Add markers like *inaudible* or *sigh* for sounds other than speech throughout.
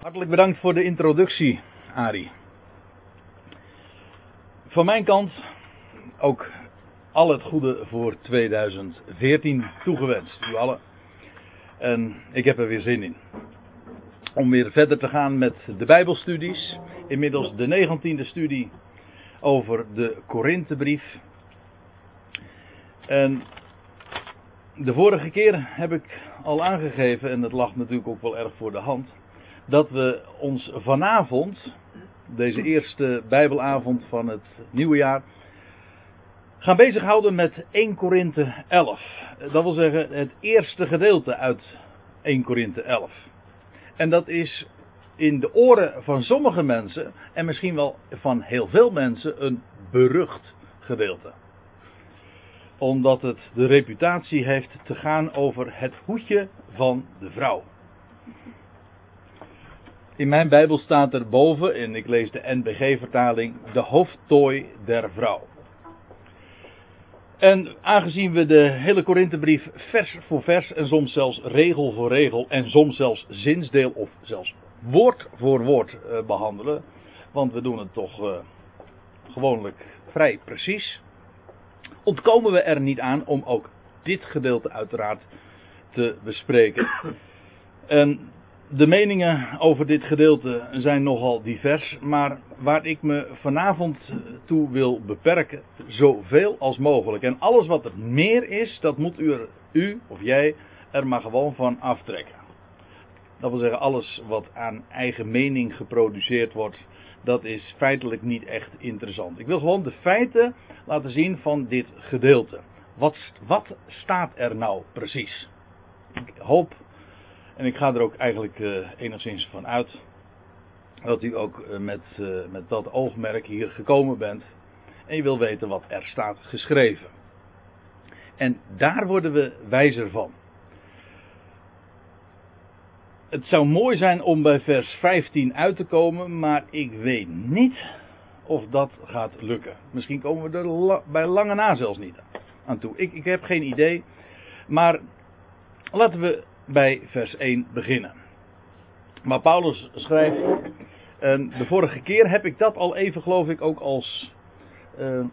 Hartelijk bedankt voor de introductie, Ari. Van mijn kant ook al het goede voor 2014 toegewenst. U allen. En ik heb er weer zin in. Om weer verder te gaan met de Bijbelstudies. Inmiddels de negentiende studie over de Korinthebrief. En de vorige keer heb ik al aangegeven, en dat lag natuurlijk ook wel erg voor de hand, dat we ons vanavond, deze eerste Bijbelavond van het nieuwe jaar, gaan bezighouden met 1 Korinthe 11. Dat wil zeggen het eerste gedeelte uit 1 Korinthe 11. En dat is in de oren van sommige mensen, en misschien wel van heel veel mensen, een berucht gedeelte omdat het de reputatie heeft te gaan over het hoedje van de vrouw. In mijn Bijbel staat er boven, en ik lees de NBG-vertaling, de hoofdtooi der vrouw. En aangezien we de hele Korinthebrief vers voor vers en soms zelfs regel voor regel en soms zelfs zinsdeel of zelfs woord voor woord uh, behandelen, want we doen het toch uh, gewoonlijk vrij precies, ontkomen we er niet aan om ook dit gedeelte uiteraard te bespreken. En de meningen over dit gedeelte zijn nogal divers, maar waar ik me vanavond toe wil beperken, zoveel als mogelijk. En alles wat er meer is, dat moet u, u of jij er maar gewoon van aftrekken. Dat wil zeggen, alles wat aan eigen mening geproduceerd wordt, dat is feitelijk niet echt interessant. Ik wil gewoon de feiten laten zien van dit gedeelte. Wat, wat staat er nou precies? Ik hoop, en ik ga er ook eigenlijk uh, enigszins van uit, dat u ook uh, met, uh, met dat oogmerk hier gekomen bent en je wil weten wat er staat geschreven. En daar worden we wijzer van. Het zou mooi zijn om bij vers 15 uit te komen, maar ik weet niet of dat gaat lukken. Misschien komen we er bij lange na zelfs niet aan toe. Ik, ik heb geen idee. Maar laten we bij vers 1 beginnen. Maar Paulus schrijft. En de vorige keer heb ik dat al even, geloof ik, ook als. Uh,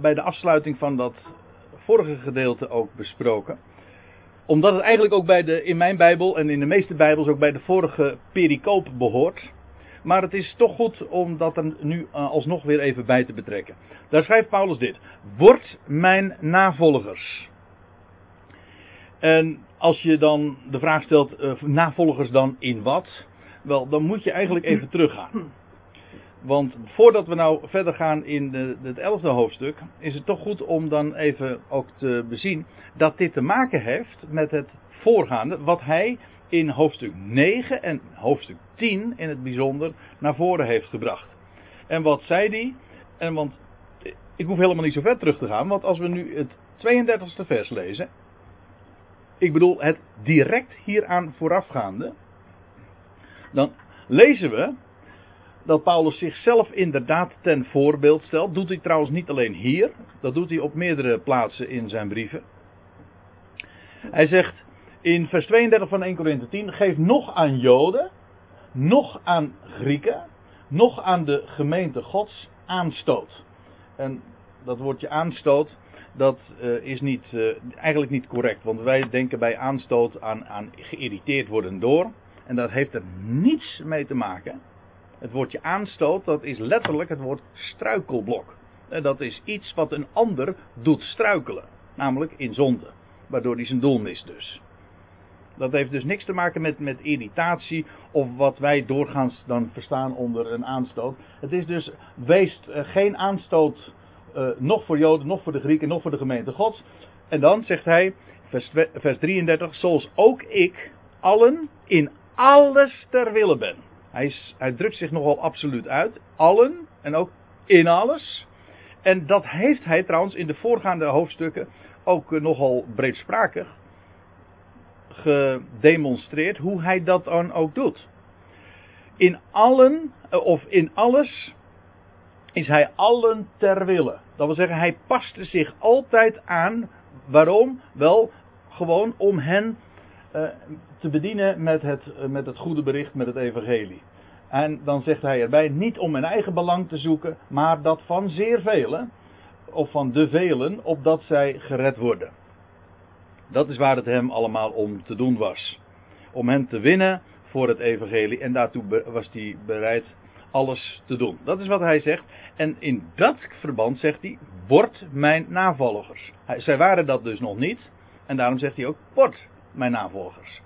bij de afsluiting van dat vorige gedeelte ook besproken omdat het eigenlijk ook bij de, in mijn Bijbel en in de meeste Bijbels ook bij de vorige pericoop behoort. Maar het is toch goed om dat er nu uh, alsnog weer even bij te betrekken. Daar schrijft Paulus dit. Word mijn navolgers. En als je dan de vraag stelt, uh, navolgers dan in wat? Wel, dan moet je eigenlijk even teruggaan. Want voordat we nou verder gaan in de, het elfde hoofdstuk, is het toch goed om dan even ook te bezien dat dit te maken heeft met het voorgaande, wat hij in hoofdstuk 9 en hoofdstuk 10 in het bijzonder naar voren heeft gebracht. En wat zei die? En want ik hoef helemaal niet zo ver terug te gaan, want als we nu het 32e vers lezen, ik bedoel het direct hieraan voorafgaande, dan lezen we dat Paulus zichzelf inderdaad ten voorbeeld stelt. Doet hij trouwens niet alleen hier, dat doet hij op meerdere plaatsen in zijn brieven. Hij zegt in vers 32 van 1 Corinthië 10: geef nog aan Joden, nog aan Grieken, nog aan de gemeente Gods aanstoot. En dat woordje aanstoot, dat uh, is niet, uh, eigenlijk niet correct. Want wij denken bij aanstoot aan, aan geïrriteerd worden door. En dat heeft er niets mee te maken. Het woordje aanstoot, dat is letterlijk het woord struikelblok. En dat is iets wat een ander doet struikelen. Namelijk in zonde. Waardoor hij zijn doel mist dus. Dat heeft dus niks te maken met, met irritatie of wat wij doorgaans dan verstaan onder een aanstoot. Het is dus, wees geen aanstoot, uh, nog voor Joden, nog voor de Grieken, nog voor de gemeente Gods. En dan zegt hij, vers, vers 33, zoals ook ik allen in alles ter wille ben. Hij, hij drukt zich nogal absoluut uit. Allen en ook in alles. En dat heeft hij trouwens in de voorgaande hoofdstukken ook uh, nogal breedsprakig gedemonstreerd hoe hij dat dan ook doet. In allen, uh, of in alles, is hij allen ter wille. Dat wil zeggen, hij paste zich altijd aan. Waarom? Wel, gewoon om hen eh, te bedienen met het, eh, met het goede bericht, met het evangelie. En dan zegt hij erbij, niet om mijn eigen belang te zoeken, maar dat van zeer velen, of van de velen, opdat zij gered worden. Dat is waar het hem allemaal om te doen was. Om hen te winnen voor het evangelie en daartoe was hij bereid alles te doen. Dat is wat hij zegt. En in dat verband zegt hij, word mijn navolgers. zij waren dat dus nog niet. En daarom zegt hij ook, word mijn navolgers.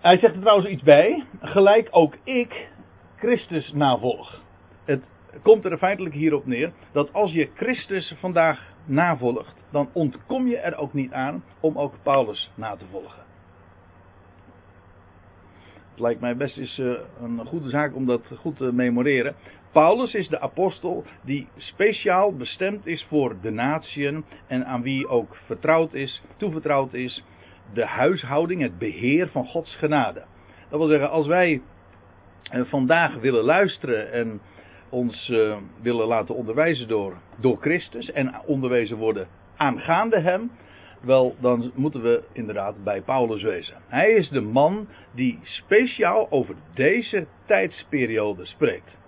Hij zegt er trouwens iets bij, gelijk ook ik Christus navolg. Het komt er feitelijk hierop neer dat als je Christus vandaag navolgt, dan ontkom je er ook niet aan om ook Paulus na te volgen. Lijkt mij best is eh, een goede zaak om dat goed te memoreren. Paulus is de apostel die speciaal bestemd is voor de natieën en aan wie ook vertrouwd is, toevertrouwd is de huishouding, het beheer van Gods genade. Dat wil zeggen, als wij eh, vandaag willen luisteren en ons uh, willen laten onderwijzen door, door Christus en onderwezen worden aangaande Hem, wel, dan moeten we inderdaad bij Paulus wezen. Hij is de man die speciaal over deze tijdsperiode spreekt.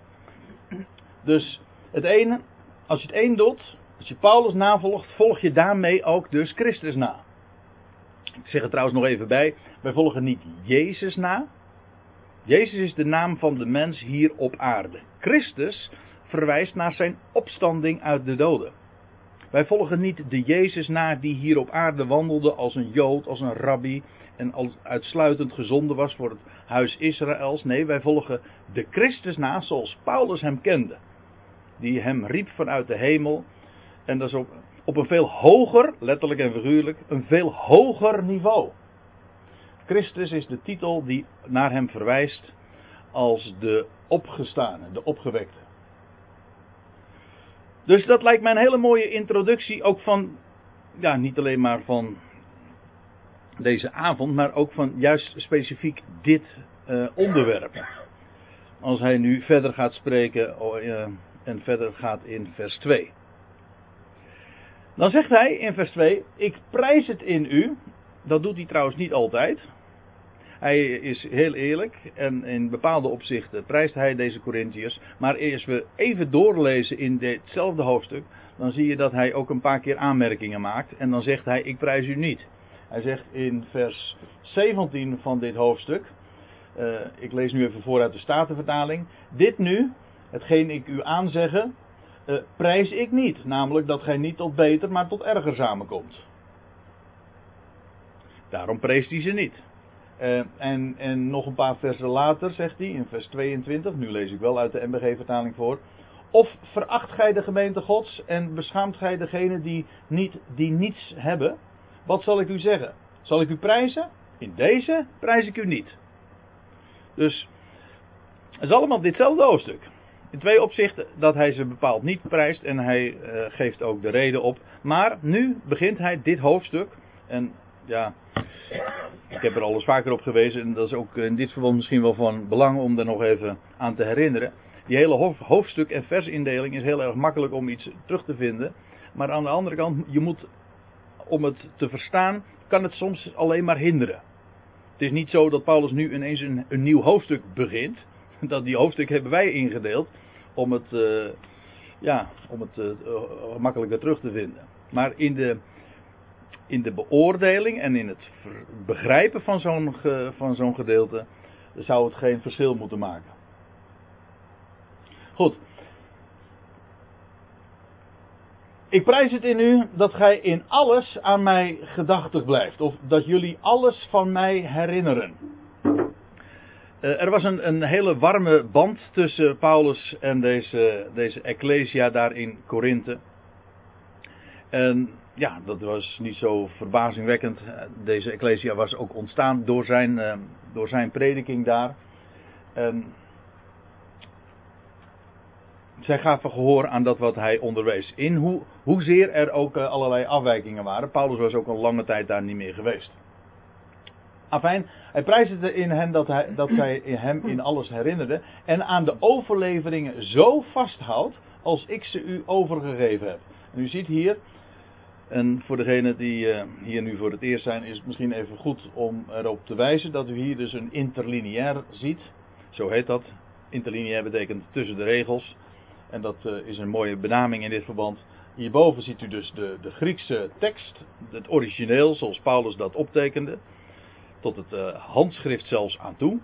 Dus het ene, als je het één doet, als je Paulus navolgt, volg je daarmee ook dus Christus na. Ik zeg er trouwens nog even bij, wij volgen niet Jezus na. Jezus is de naam van de mens hier op aarde. Christus verwijst naar zijn opstanding uit de doden. Wij volgen niet de Jezus na die hier op aarde wandelde als een Jood, als een rabbi en als uitsluitend gezonden was voor het huis Israëls. Nee, wij volgen de Christus na zoals Paulus hem kende. Die hem riep vanuit de hemel. En dat is op, op een veel hoger, letterlijk en figuurlijk, een veel hoger niveau. Christus is de titel die naar hem verwijst als de opgestane, de opgewekte. Dus dat lijkt mij een hele mooie introductie ook van, ja, niet alleen maar van deze avond, maar ook van juist specifiek dit uh, onderwerp. Als hij nu verder gaat spreken uh, en verder gaat in vers 2. Dan zegt hij in vers 2: Ik prijs het in u. Dat doet hij trouwens niet altijd. Hij is heel eerlijk en in bepaalde opzichten prijst hij deze Corinthiërs. Maar als we even doorlezen in ditzelfde hoofdstuk, dan zie je dat hij ook een paar keer aanmerkingen maakt. En dan zegt hij: Ik prijs u niet. Hij zegt in vers 17 van dit hoofdstuk. Uh, ik lees nu even voor uit de Statenvertaling. Dit nu, hetgeen ik u aanzeggen, uh, prijs ik niet. Namelijk dat gij niet tot beter, maar tot erger samenkomt. Daarom preest hij ze niet. Uh, en, en nog een paar versen later zegt hij in vers 22, nu lees ik wel uit de MBG-vertaling voor. Of veracht gij de gemeente Gods en beschaamt gij degene die, niet, die niets hebben? Wat zal ik u zeggen? Zal ik u prijzen? In deze prijs ik u niet. Dus het is allemaal ditzelfde hoofdstuk. In twee opzichten dat hij ze bepaald niet prijst en hij uh, geeft ook de reden op. Maar nu begint hij dit hoofdstuk. En ja, ik heb er al eens vaker op gewezen. En dat is ook in dit verband misschien wel van belang om er nog even aan te herinneren. Die hele hoofdstuk- en versindeling is heel erg makkelijk om iets terug te vinden. Maar aan de andere kant, je moet, om het te verstaan, kan het soms alleen maar hinderen. Het is niet zo dat Paulus nu ineens een, een nieuw hoofdstuk begint. *laughs* Dat die hoofdstuk hebben wij ingedeeld om het, uh, ja, om het uh, makkelijker terug te vinden. Maar in de, in de beoordeling en in het begrijpen van zo'n, van zo'n gedeelte zou het geen verschil moeten maken. Goed. Ik prijs het in u dat gij in alles aan mij gedachtig blijft. Of dat jullie alles van mij herinneren. Uh, er was een, een, hele warme band tussen Paulus en deze, deze Ecclesia daar in Korinthe. En ja, dat was niet zo verbazingwekkend. Deze Ecclesia was ook ontstaan door zijn, uh, door zijn prediking daar. En zij gaven gehoor aan dat wat hij onderwees. In hoe, hoezeer er ook uh, allerlei afwijkingen waren. Paulus was ook al lange tijd daar niet meer geweest. Afijn, hij prijsde in hen dat, hij, dat zij hem in alles herinnerde. En aan de overleveringen zo vasthoudt als ik ze u overgegeven heb. En u ziet hier, En voor degenen die uh, hier nu voor het eerst zijn, is het misschien even goed om erop te wijzen dat u hier dus een interlineair ziet. Zo heet dat. Interlineair betekent tussen de regels. En dat uh, is een mooie benaming in dit verband. Hierboven ziet u dus de, de Griekse tekst, het origineel zoals Paulus dat optekende. Tot het uh, handschrift zelfs aan toe.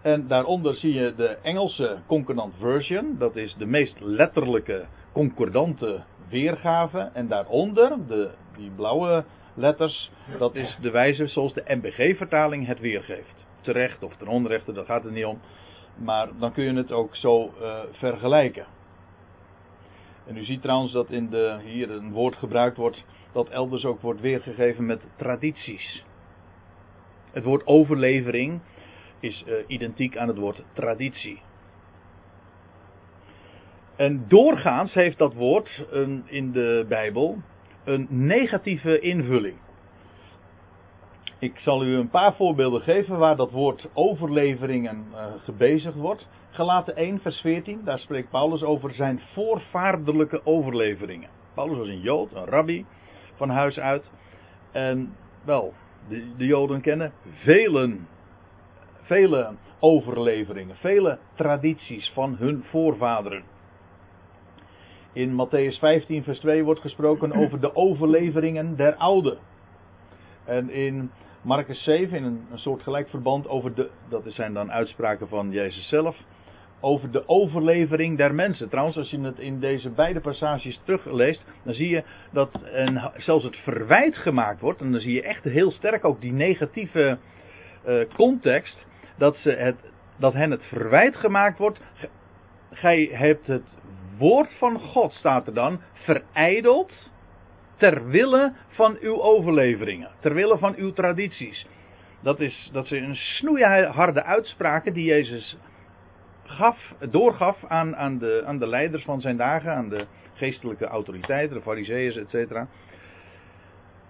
En daaronder zie je de Engelse concordant version. Dat is de meest letterlijke concordante weergave. En daaronder, de, die blauwe letters, dat is de wijze zoals de MBG-vertaling het weergeeft. Terecht of ten onrechte, daar gaat het niet om. Maar dan kun je het ook zo uh, vergelijken. En u ziet trouwens dat in de, hier een woord gebruikt wordt dat elders ook wordt weergegeven met tradities. Het woord overlevering is uh, identiek aan het woord traditie. En doorgaans heeft dat woord een, in de Bijbel een negatieve invulling. Ik zal u een paar voorbeelden geven waar dat woord overleveringen uh, gebezigd wordt. Gelaten 1, vers 14, daar spreekt Paulus over zijn voorvaardelijke overleveringen. Paulus was een Jood, een rabbi van huis uit. En wel, de, de Joden kennen velen, vele overleveringen, vele tradities van hun voorvaderen. In Matthäus 15, vers 2 wordt gesproken over de overleveringen der ouden. En in Marcus 7, in een, soort gelijk verband over de, dat zijn dan uitspraken van Jezus zelf, over de overlevering der mensen. Trouwens, als je het in deze beide passages terugleest, dan zie je dat en zelfs het verwijt gemaakt wordt. En dan zie je echt heel sterk ook die negatieve uh, context. Dat, ze het, dat hen het verwijt gemaakt wordt. Gij hebt het woord van God, staat er dan, verijdeld. Ter wille van uw overleveringen. Ter wille van uw tradities. Dat, is, dat zijn een snoeiharde uitspraken die Jezus gaf, doorgaf aan, aan, de, aan de leiders van zijn dagen, aan de geestelijke autoriteiten, de fariseeërs, etc.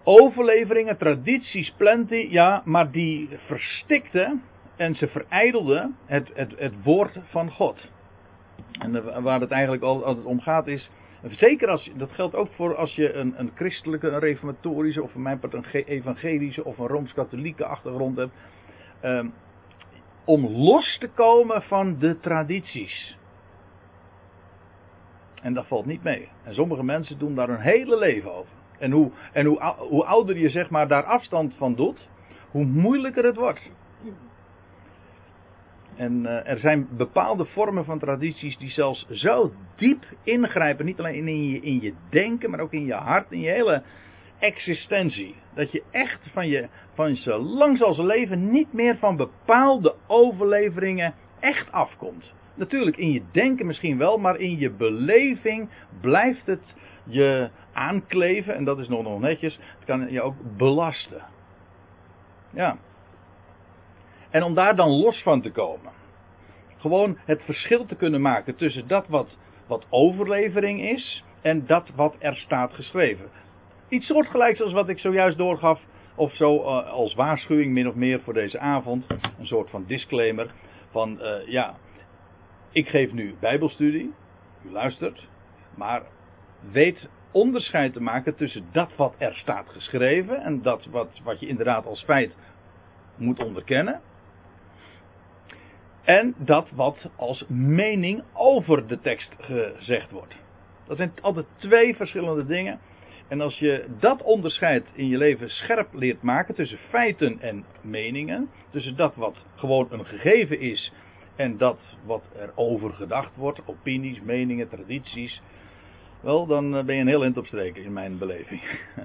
Overleveringen, tradities, plenty, ja, maar die verstikten en ze verijdelden het, het, het woord van God. En waar het eigenlijk altijd om gaat is, zeker als, dat geldt ook voor als je een, een christelijke, een reformatorische of voor mijn part een evangelische of een rooms-katholieke achtergrond hebt. Um, om los te komen van de tradities. En dat valt niet mee. En sommige mensen doen daar hun hele leven over. En hoe, en hoe, hoe ouder je zeg maar daar afstand van doet, hoe moeilijker het wordt. En uh, er zijn bepaalde vormen van tradities die zelfs zo diep ingrijpen, niet alleen in je, in je denken, maar ook in je hart, in je hele existentie. Dat je echt van je, van zo lang als leven niet meer van bepaalde overleveringen echt afkomt. Natuurlijk in je denken misschien wel, maar in je beleving blijft het je aankleven. En dat is nog, nog netjes. Het kan je ook belasten. Ja. En om daar dan los van te komen. Gewoon het verschil te kunnen maken tussen dat wat, wat overlevering is en dat wat er staat geschreven. Iets soortgelijks als wat ik zojuist doorgaf. Of zo uh, als waarschuwing min of meer voor deze avond. Een soort van disclaimer. Van uh, ja, ik geef nu bijbelstudie. U luistert. Maar weet onderscheid te maken tussen dat wat er staat geschreven. En dat wat, wat je inderdaad als feit moet onderkennen. En dat wat als mening over de tekst gezegd wordt. Dat zijn altijd twee verschillende dingen. En als je dat onderscheid in je leven scherp leert maken tussen feiten en meningen, tussen dat wat gewoon een gegeven is en dat wat er over gedacht wordt, opinies, meningen, tradities, wel, dan eh, ben je een heel eind op streken in mijn beleving. *laughs*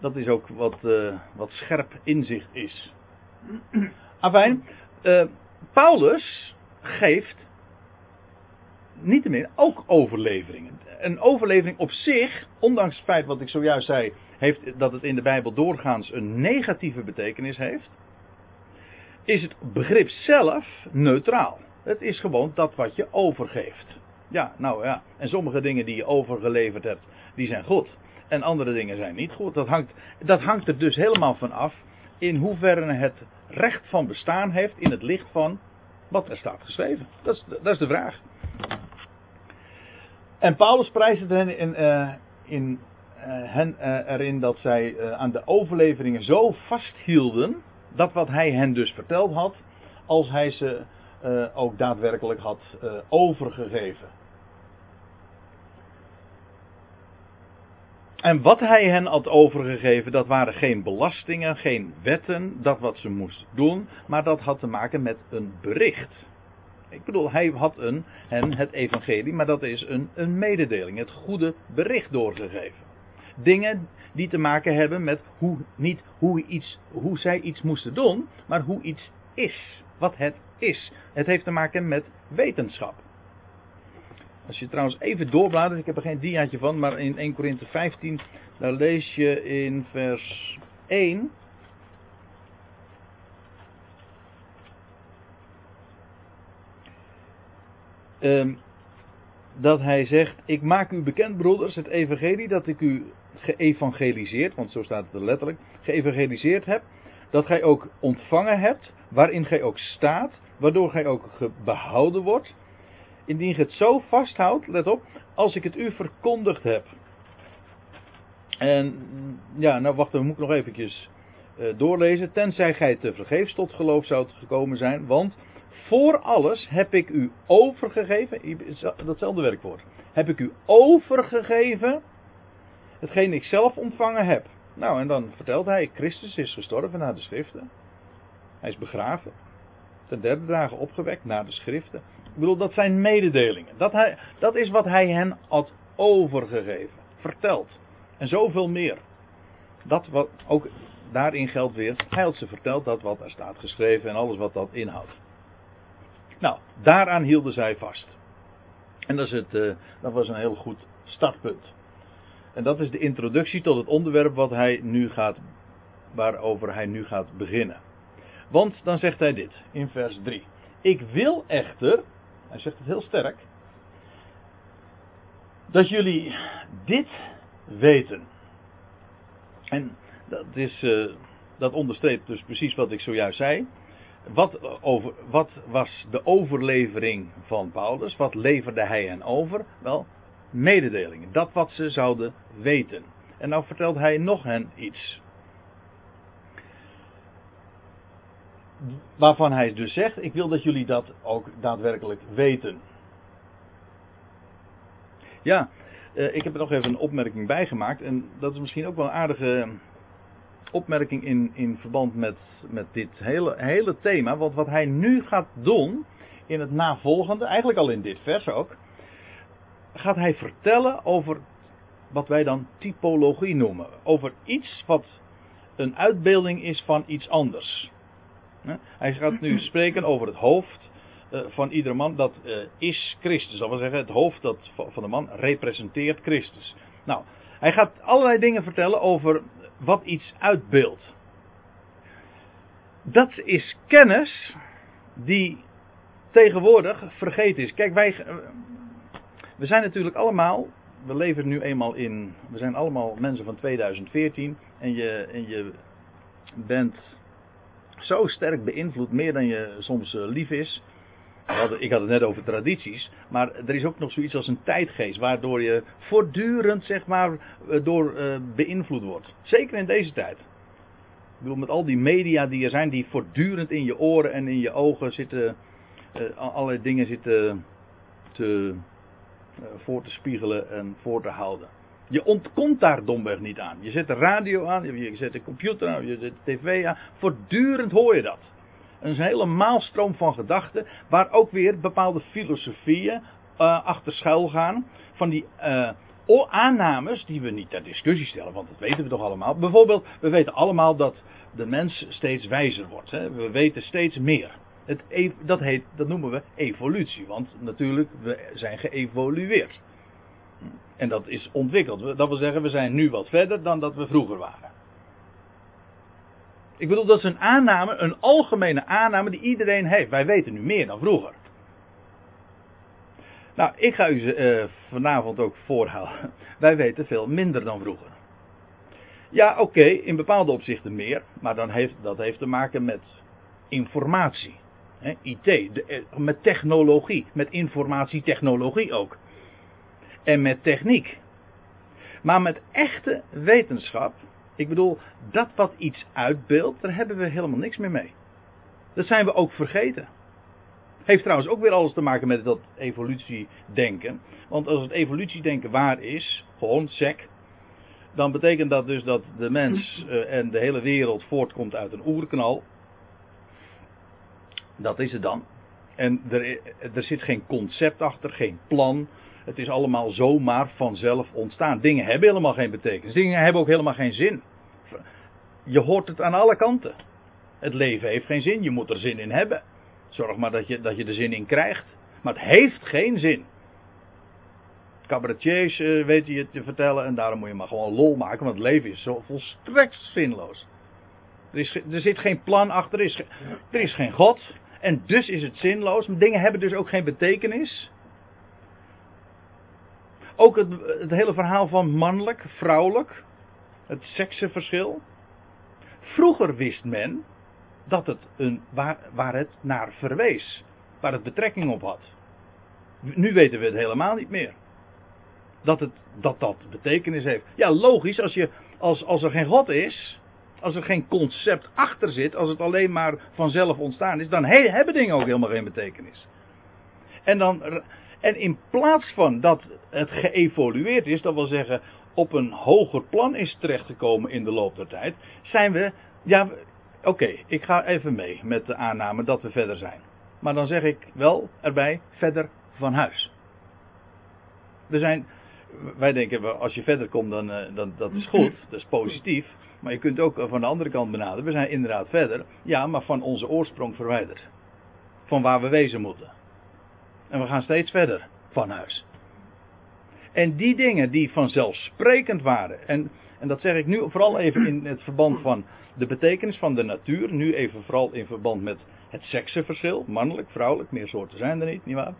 Dat is ook wat, uh, wat scherp inzicht is. Afijn, uh, Paulus geeft niettemin ook overleveringen. Een overlevering op zich, ondanks het feit wat ik zojuist zei, heeft, dat het in de Bijbel doorgaans een negatieve betekenis heeft, is het begrip zelf neutraal. Het is gewoon dat wat je overgeeft. Ja, nou ja. En sommige dingen die je overgeleverd hebt, die zijn goed. En andere dingen zijn niet goed. Dat hangt, dat hangt er dus helemaal van af in hoeverre het recht van bestaan heeft in het licht van wat er staat geschreven. Dat is, dat is de vraag. En Paulus prijst het hen in, uh, in, hen erin dat zij aan de overleveringen zo vasthielden, dat wat hij hen dus verteld had, als hij ze ook daadwerkelijk had overgegeven. En wat hij hen had overgegeven, dat waren geen belastingen, geen wetten, dat wat ze moesten doen, maar dat had te maken met een bericht. Ik bedoel, hij had een, hen het evangelie, maar dat is een, een mededeling, het goede bericht doorgegeven. Dingen die te maken hebben met hoe, niet hoe, iets, hoe zij iets moesten doen, maar hoe iets is, wat het is. Het heeft te maken met wetenschap. Als je trouwens even doorbladert, ik heb er geen diaatje van, maar in 1 Korinthe 15, daar lees je in vers 1. Um, ehm, dat hij zegt: Ik maak u bekend, broeders, het evangelie dat ik u geëvangeliseerd, want zo staat het er letterlijk, geëvangeliseerd heb, dat gij ook ontvangen hebt, waarin gij ook staat, waardoor gij ook behouden wordt indien je het zo vasthoudt, let op, als ik het u verkondigd heb. En ja, nou wacht, we moeten nog eventjes uh, doorlezen. Tenzij gij te vergeefs tot geloof zou gekomen zijn, want voor alles heb ik u overgegeven, datzelfde werkwoord, heb ik u overgegeven hetgeen ik zelf ontvangen heb. Nou, en dan vertelt hij, Christus is gestorven na de schriften. Hij is begraven. Ten derde dagen opgewekt na de schriften. Ik bedoel, dat zijn mededelingen. Dat, hij, dat is wat hij hen had overgegeven. Verteld. En zoveel meer. Dat wat ook daarin geldt weer. Hij had ze verteld dat wat er staat geschreven en alles wat dat inhoudt. Nou, daaraan hielden zij vast. En dat, is het, uh, dat was een heel goed startpunt. En dat is de introductie tot het onderwerp wat hij nu gaat, waarover hij nu gaat beginnen. Want dan zegt hij dit in vers 3. Ik wil echter, hij zegt het heel sterk, dat jullie dit weten. En dat, is, uh, dat onderstreept dus precies wat ik zojuist zei. Wat, over, wat was de overlevering van Paulus? Wat leverde hij hen over? Wel, mededelingen. Dat wat ze zouden weten. En nou vertelt hij nog hen iets. Waarvan hij dus zegt: Ik wil dat jullie dat ook daadwerkelijk weten. Ja, eh, ik heb er nog even een opmerking bij gemaakt. En dat is misschien ook wel een aardige opmerking in, in verband met, met dit hele, hele thema. Want wat hij nu gaat doen in het navolgende, eigenlijk al in dit vers ook, gaat hij vertellen over wat wij dan typologie noemen. Over iets wat een uitbeelding is van iets anders. Hij gaat nu spreken over het hoofd eh, van iedere man. Dat eh, is Christus. Dat wil zeggen, het hoofd dat, van de man representeert Christus. Nou, hij gaat allerlei dingen vertellen over wat iets uitbeeldt. Dat is kennis die tegenwoordig vergeten is. Kijk, wij. Eh, we zijn natuurlijk allemaal. We leven nu eenmaal in. We zijn allemaal mensen van 2014. En je, en je bent zo sterk beïnvloed, meer dan je soms uh, lief is. Ik had het net over tradities, maar er is ook nog zoiets als een tijdgeest, waardoor je voortdurend, zeg maar, eh, door uh, beïnvloed wordt. Zeker in deze tijd. Ik bedoel, met al die media die er zijn, die voortdurend in je oren en in je ogen zitten, allerlei dingen zitten te, voor te spiegelen en voor te houden. Je ontkomt daar domweg niet aan. Je zet de radio aan, je zet de computer aan, je zet de tv aan. Voortdurend hoor je dat. Een hele maalstroom van gedachten, waar ook weer bepaalde filosofieën uh, achter schuil gaan. Van die uh, aannames die we niet ter discussie stellen, want dat weten we toch allemaal. Bijvoorbeeld, we weten allemaal dat de mens steeds wijzer wordt. Hè? We weten steeds meer. Het, e-, dat, heet, dat noemen we evolutie, want natuurlijk, we zijn geëvolueerd. En dat is ontwikkeld. Dat wil zeggen, we zijn nu wat verder dan dat we vroeger waren. Ik bedoel, dat is een aanname, een algemene aanname die iedereen heeft. Wij weten nu meer dan vroeger. Nou, ik ga u uh, vanavond ook voorhouden. *laughs* Wij weten veel minder dan vroeger. Ja, oké, in bepaalde opzichten meer, maar dan heeft, dat heeft te maken met informatie. Hè, IT, eh, met technologie, met informatietechnologie ook en met techniek. Maar met echte wetenschap, ik bedoel, dat wat iets uitbeeldt, daar hebben we helemaal niks meer mee. Dat zijn we ook vergeten. Heeft trouwens ook weer alles te maken met dat evolutiedenken. Want als het evolutiedenken waar is, gewoon sec, dan betekent dat dus dat de mens uh, *laughs* en de hele wereld voortkomt uit een oerknal. Dat is het dan. En er, er zit geen concept achter, geen plan. Het is allemaal zomaar vanzelf ontstaan. Dingen hebben helemaal geen betekenis. Dingen hebben ook helemaal geen zin. Je hoort het aan alle kanten. Het leven heeft geen zin, je moet er zin in hebben. Zorg maar dat je, dat je er zin in krijgt. Maar het heeft geen zin. Cabaretiers uh, weten je te vertellen en daarom moet je maar gewoon lol maken, want het leven is zo volstrekt zinloos. Er, is, er zit geen plan achter, er is, er is geen God. En dus is het zinloos. Dingen hebben dus ook geen betekenis. Ook het, het hele verhaal van mannelijk, vrouwelijk. Het seksenverschil. Vroeger wist men dat het een, waar, waar het naar verwees. Waar het betrekking op had. Nu weten we het helemaal niet meer. Dat, het, dat dat betekenis heeft. Ja, logisch, als, je, als, als er geen God is, als er geen concept achter zit, als het alleen maar vanzelf ontstaan is, dan hebben dingen ook helemaal geen betekenis. En, dan, en in plaats van dat het geëvolueerd is, dat wil zeggen op een hoger plan is terechtgekomen in de loop der tijd, zijn we, ja, oké, ik ga even mee met de aanname dat we verder zijn. Maar dan zeg ik wel erbij verder van huis. We zijn, wij denken, als je verder komt, dan, uh, dan dat is goed, *clears throat* dat is positief. Maar je kunt ook van de andere kant benaderen. We zijn inderdaad verder. Ja, maar van onze oorsprong verwijderd. Van waar we wezen moeten. En we gaan steeds verder van huis. En die dingen die vanzelfsprekend waren. En, en dat zeg ik nu vooral even in het verband van de betekenis van de natuur. Nu even vooral in verband met het seksenverschil. Mannelijk, vrouwelijk, meer soorten zijn er niet, nietwaar?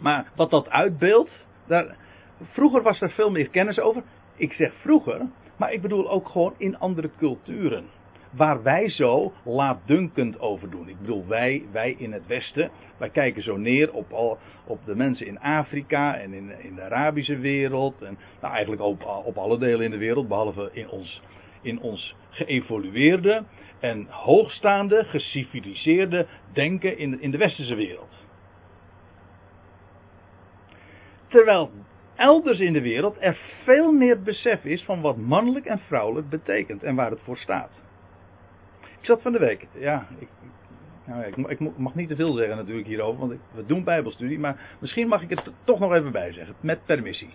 Maar wat dat uitbeeldt. Daar, vroeger was er veel meer kennis over. Ik zeg vroeger, maar ik bedoel ook gewoon in andere culturen. Waar wij zo laatdunkend over doen. Ik bedoel, wij, wij in het Westen, wij kijken zo neer op, al, op de mensen in Afrika en in, in de Arabische wereld. En nou, eigenlijk op, op alle delen in de wereld, behalve in ons, in ons geëvolueerde en hoogstaande, geciviliseerde denken in, in de Westerse wereld. Terwijl elders in de wereld er veel meer besef is van wat mannelijk en vrouwelijk betekent en waar het voor staat. Ik zat van de week, ja, ik, nou, ik, ik mag niet te veel zeggen natuurlijk hierover, want we doen bijbelstudie, maar misschien mag ik het toch nog even bijzeggen, met permissie.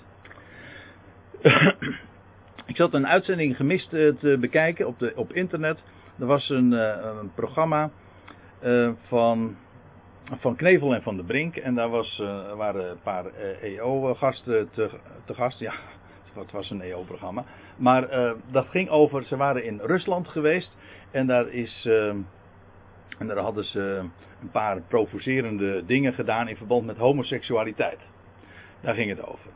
ik zat een uitzending gemist eh, te bekijken op, de, op internet. Er was een, uh, een programma uh, van van Knevel en van de Brink. En daar was, waren een paar EO-gasten e te, te, gast. Ja, *laughs* het was een EO-programma. Maar dat ging over, ze waren in Rusland geweest. En daar is. Uh, en daar hadden ze een paar provocerende dingen gedaan in verband met homoseksualiteit. Daar ging het over.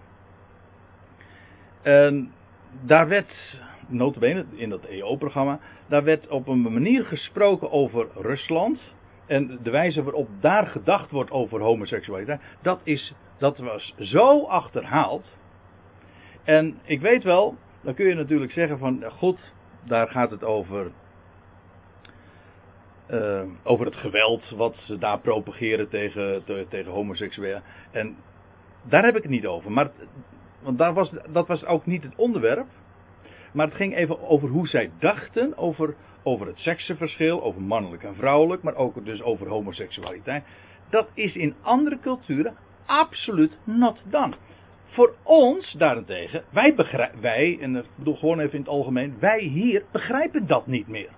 En daar werd, notabene in dat EO-programma, daar werd op een manier gesproken over Rusland en de wijze waarop daar gedacht wordt over homoseksualiteit, dat, is, dat was zo achterhaald. En ik weet wel, dan kun je natuurlijk zeggen van, goed, daar gaat het over, uh, over het geweld wat ze daar propageren tegen, te, tegen homoseksuelen. En daar heb ik het niet over. Maar, want daar was, dat was ook niet het onderwerp. Maar het ging even over hoe zij dachten over over het seksenverschil, over mannelijk en vrouwelijk, maar ook dus over homoseksualiteit. Dat is in andere culturen absoluut not done. Voor ons daarentegen, wij wij, en ik bedoel gewoon even in het algemeen, wij hier begrijpen dat niet meer.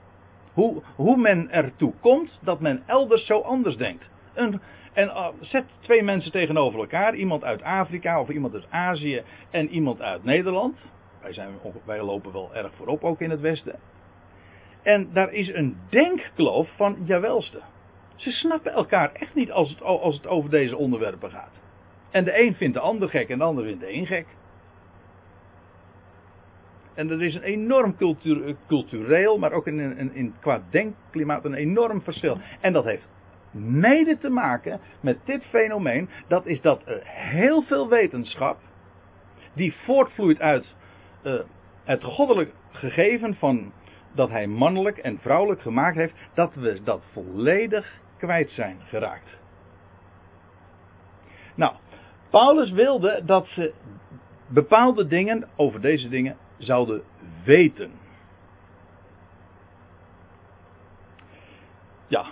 Hoe, hoe men ertoe komt dat men elders zo anders denkt. En, en uh, zet twee mensen tegenover elkaar, iemand uit Afrika of iemand uit Azië en iemand uit Nederland. Wij, zijn, wij lopen wel erg voorop ook in het Westen. En daar is een denkkloof van jawelste. Ze snappen elkaar echt niet als het, als het over deze onderwerpen gaat. En de een vindt de ander gek en de ander vindt de een gek. En er is een enorm cultuur, cultureel, maar ook in, in, qua denkklimaat een enorm verschil. En dat heeft mede te maken met dit fenomeen. Dat is dat er heel veel wetenschap die voortvloeit uit uh, het goddelijk gegeven van dat hij mannelijk en vrouwelijk gemaakt heeft, dat we dat volledig kwijt zijn geraakt. Nou, Paulus wilde dat ze bepaalde dingen over deze dingen zouden weten. Ja.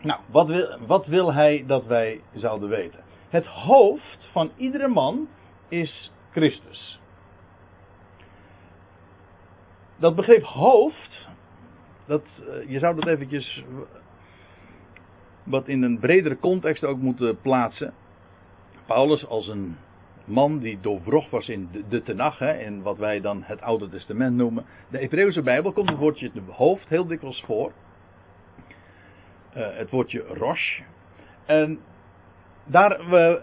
Nou, wat wil, wat wil hij dat wij zouden weten? Het hoofd van iedere man is Christus. Dat begrip hoofd, dat, eh, je zou dat eventjes wat in een bredere context ook moeten plaatsen. Paulus als een man die doorwrocht was in de, de Tenach, hè, in wat wij dan het Oude Testament noemen. De Hebreeuwse Bijbel komt het woordje de hoofd heel dikwijls voor. Uh, het woordje rosh. En daar, we,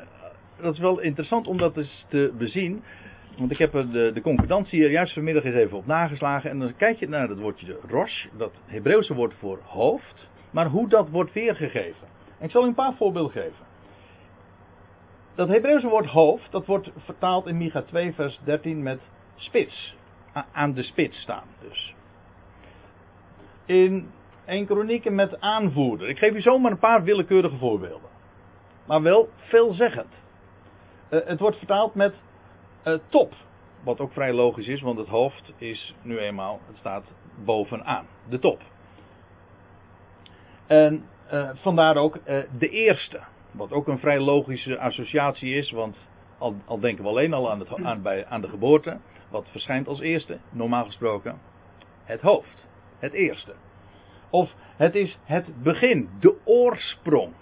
dat is wel interessant om dat eens te bezien. Want ik heb de, de concordantie hier juist vanmiddag eens even op nageslagen. En dan kijk je naar het woordje rosh, dat Hebreeuwse woord voor hoofd. Maar hoe dat wordt weergegeven. En ik zal u een paar voorbeelden geven. Dat Hebreeuwse woord hoofd, dat wordt vertaald in Micha 2 vers 13 met spits. Aan de spits staan dus. In 1 Kronieken met aanvoerder. Ik geef u zomaar een paar willekeurige voorbeelden. Maar wel veelzeggend. Uh, het wordt vertaald met uh, top. Wat ook vrij logisch is, want het hoofd is nu eenmaal, het staat bovenaan. De top. En uh, vandaar ook de eerste. Wat ook een vrij logische associatie is, want al, al denken we alleen al aan, het, aan, bij, aan de geboorte. Wat verschijnt als eerste, normaal gesproken? Het hoofd. Het eerste. Of het is het begin, de oorsprong.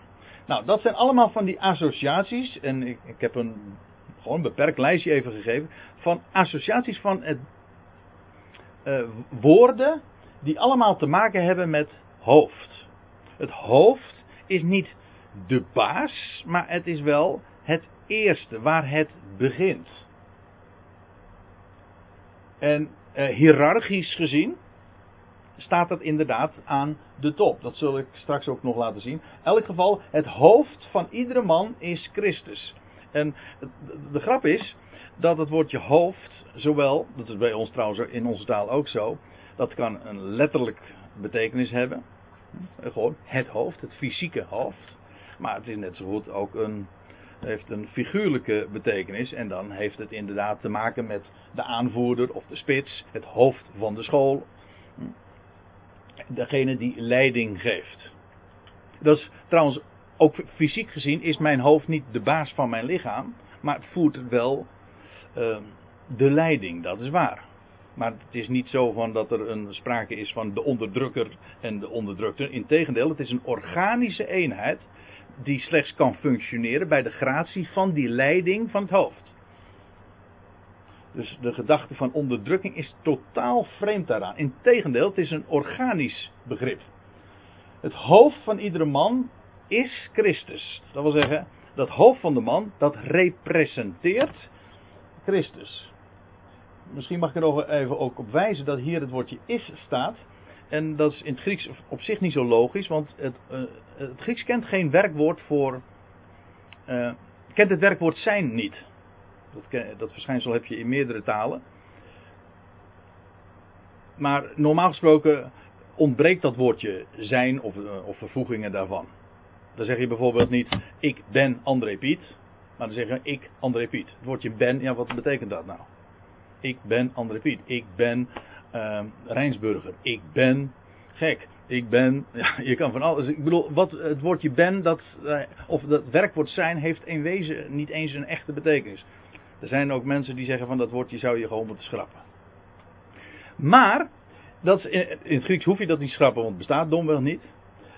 Nou, dat zijn allemaal van die associaties. En ik, ik heb een gewoon een beperkt lijstje even gegeven. Van associaties van het, uh, woorden die allemaal te maken hebben met hoofd. Het hoofd is niet de baas, maar het is wel het eerste waar het begint. En uh, hiërarchisch gezien staat het inderdaad aan de top. Dat zul ik straks ook nog laten zien. In elk geval, het hoofd van iedere man is Christus. En de grap is dat het woordje hoofd, zowel, dat is bij ons trouwens in onze taal ook zo, dat kan een letterlijk betekenis hebben. Gewoon het hoofd, het fysieke hoofd. Maar het is net zo goed ook een, heeft een figuurlijke betekenis. En dan heeft het inderdaad te maken met de aanvoerder of de spits, het hoofd van de school. Degene die leiding geeft. Dat is trouwens ook fysiek gezien is mijn hoofd niet de baas van mijn lichaam. Maar het voert wel uh, de leiding, dat is waar. Maar het is niet zo van dat er een sprake is van de onderdrukker en de onderdrukte. Integendeel, het is een organische eenheid die slechts kan functioneren bij de gratie van die leiding van het hoofd. Dus de gedachte van onderdrukking is totaal vreemd daaraan. Integendeel, het is een organisch begrip. Het hoofd van iedere man is Christus. Dat wil zeggen, dat hoofd van de man, dat representeert Christus. Misschien mag ik er even ook op wijzen dat hier het woordje is staat. En dat is in het Grieks op zich niet zo logisch, want het, uh, het Grieks kent geen werkwoord voor. Uh, kent het werkwoord zijn niet. Dat, verschijnsel heb je in meerdere talen. Maar normaal gesproken ontbreekt dat woordje zijn of, uh, of vervoegingen daarvan. Dan zeg je bijvoorbeeld niet ik ben André Piet, maar dan zeg je ik André Piet. Het woordje ben, ja wat betekent dat nou? Ik ben André Piet. Ik ben uh, Rijnsburger. Ik ben gek. Ik ben, ja, je kan van alles. Ik bedoel, wat het woordje ben, dat, uh, of dat werkwoord zijn, heeft in wezen niet eens een echte betekenis. Er zijn ook mensen die zeggen van dat woordje zou je gewoon moeten schrappen. Maar, dat in, in het Grieks hoef je dat niet schrappen, want het bestaat domweg niet.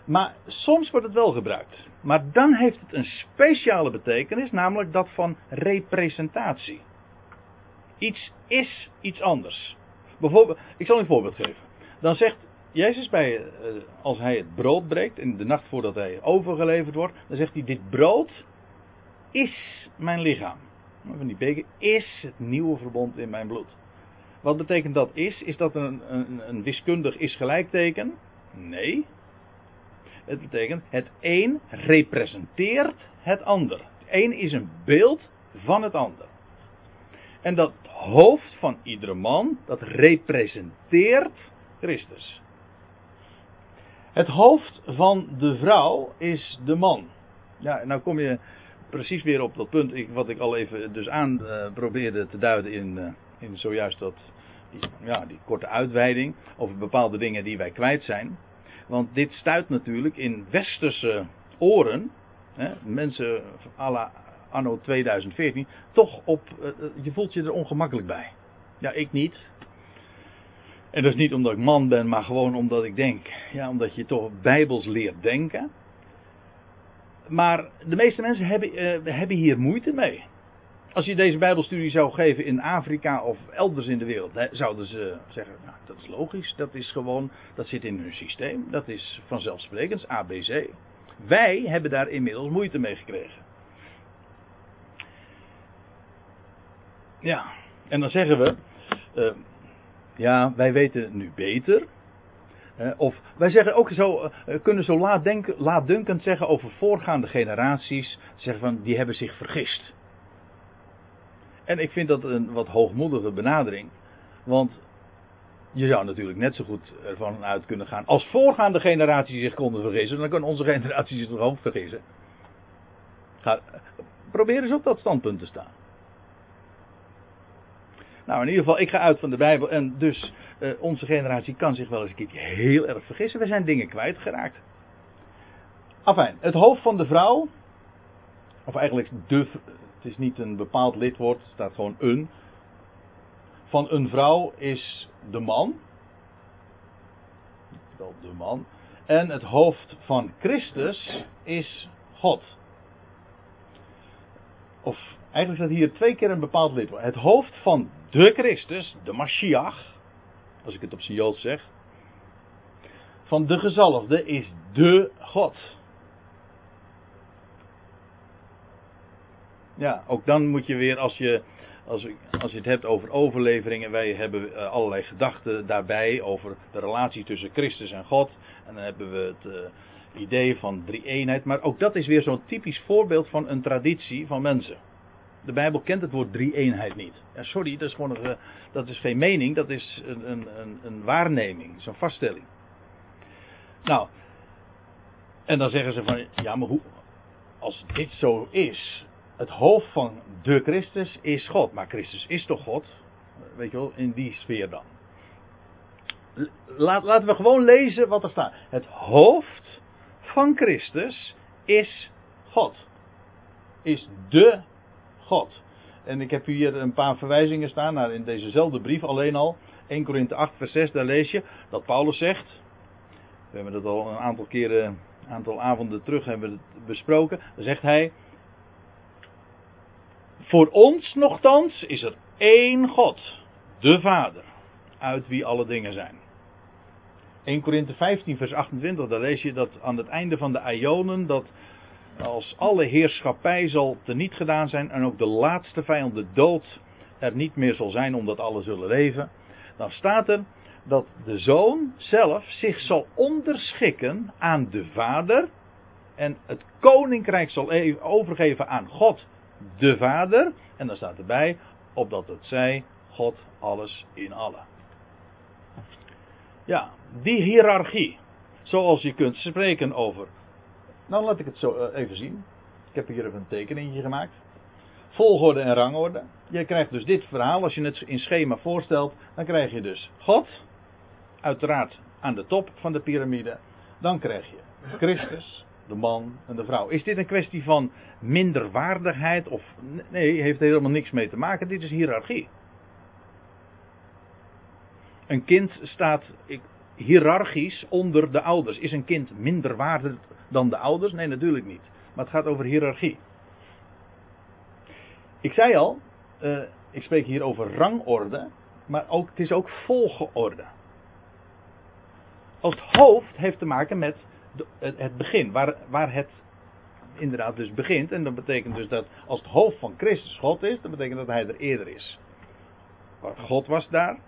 Maar soms wordt het wel gebruikt. Maar dan heeft het een speciale betekenis, namelijk dat van representatie. Iets is iets anders. Bijvoorbeeld, ik zal een voorbeeld geven. Dan zegt Jezus bij, eh, als hij het brood breekt, in de nacht voordat hij overgeleverd wordt, dan zegt hij: Dit brood is mijn lichaam. Van die beker is het nieuwe verbond in mijn bloed. Wat betekent dat is? Is dat een, een, een wiskundig is gelijkteken? Nee. Het betekent het een representeert het ander. Het een is een beeld van het ander. En dat hoofd van iedere man, dat representeert Christus. Het hoofd van de vrouw is de man. Ja, nou kom je precies weer op dat punt wat ik al even dus aan uh, probeerde te duiden in, uh, in zojuist dat, die, ja, die korte uitweiding over bepaalde dingen die wij kwijt zijn. Want dit stuit natuurlijk in westerse oren, hè, mensen à la anno 2014, toch op, uh, je voelt je er ongemakkelijk bij. Ja, ik niet. En dat is niet omdat ik man ben, maar gewoon omdat ik denk, ja, omdat je toch bijbels leert denken. Maar de meeste mensen hebben, uh, hebben hier moeite mee. Als je deze Bijbelstudie zou geven in Afrika of elders in de wereld, hè, zouden ze zeggen: nou, dat is logisch, dat is gewoon, dat zit in hun systeem, dat is vanzelfsprekend, ABC. Wij hebben daar inmiddels moeite mee gekregen. Ja, en dan zeggen we: uh, ja, wij weten nu beter. Of wij zeggen ook zo, uh, kunnen zo laat denken, laatdunkend zeggen over voorgaande generaties. Zeggen van die hebben zich vergist. En ik vind dat een wat hoogmoedige benadering. Want je zou natuurlijk net zo goed ervan uit kunnen gaan. Als voorgaande generaties zich konden vergissen, dan kan onze *laughs* generatie zich toch ook vergissen. Ga, probeer eens op dat standpunt te staan. Nou, in ieder geval, ik ga uit van de Bijbel en dus uh, onze generatie kan zich wel eens een keertje heel erg vergissen. We zijn dingen kwijtgeraakt. Afijn, het hoofd van de vrouw, of eigenlijk de, het is niet een bepaald lidwoord, het staat gewoon een. Van een vrouw is de man. Wel de man. En het hoofd van Christus is God. Of eigenlijk staat hier twee keer een bepaald lidwoord. Het hoofd van de Christus, de Mashiach, als ik het op zijn zeg, van de gezalfde is de God. Ja, ook dan moet je weer, als je, als, als je het hebt over overleveringen, wij hebben uh, allerlei gedachten daarbij over de relatie tussen Christus en God. En dan hebben we het uh, idee van drie eenheid. Maar ook dat is weer zo'n typisch voorbeeld van een traditie van mensen. De Bijbel kent het woord drie-eenheid niet. Ja, sorry, dat is gewoon een, dat is geen mening, dat is een, een, een waarneming, zo'n vaststelling. Nou, en dan zeggen ze van, ja, maar hoe, als dit zo is, het hoofd van de Christus is God. Maar Christus is toch God? Weet je wel, in die sfeer dan. Laat, laten we gewoon lezen wat er staat. Het hoofd van Christus is God. Is de God. En ik heb hier een paar verwijzingen staan naar in dezezelfde brief alleen al. 1 Korinthe 8 vers 6, daar lees je dat Paulus zegt. We hebben dat al een aantal keren, aantal avonden terug hebben besproken. Dan zegt hij. Voor ons nogthans is er één God, de Vader, uit wie alle dingen zijn. 1 Korinthe 15 vers 28, daar lees je dat aan het einde van de Ionen dat als alle heerschappij zal teniet gedaan zijn en ook de laatste vijand, de dood, er niet meer zal zijn omdat alle zullen leven, dan staat er dat de zoon zelf zich zal onderschikken aan de vader en het koninkrijk zal e- overgeven aan God, de vader. En dan staat erbij, opdat het zij God alles in allen. Ja, die hiërarchie. Zoals je kunt spreken over nou, laat ik het zo uh, even zien. Ik heb hier even een tekeningetje gemaakt. Volgorde en rangorde. Je krijgt dus dit verhaal, als je het in schema voorstelt, dan krijg je dus God, uiteraard aan de top van de piramide. Dan krijg je Christus, de man en de vrouw. Is dit een kwestie van minderwaardigheid? Of, nee, heeft er helemaal niks mee te maken. Dit is hiërarchie. Een kind staat, ik, hiërarchisch onder de ouders. Is een kind minder waardig dan de ouders? Nee, natuurlijk niet. Maar het gaat over hiërarchie. Ik zei al, uh, ik spreek hier over rangorde, maar ook, het is ook volgeorde. Als het hoofd heeft te maken met de, het begin, waar, waar het inderdaad dus begint. En dat betekent dus dat als het hoofd van Christus God is, dan betekent dat hij er eerder is. God was daar,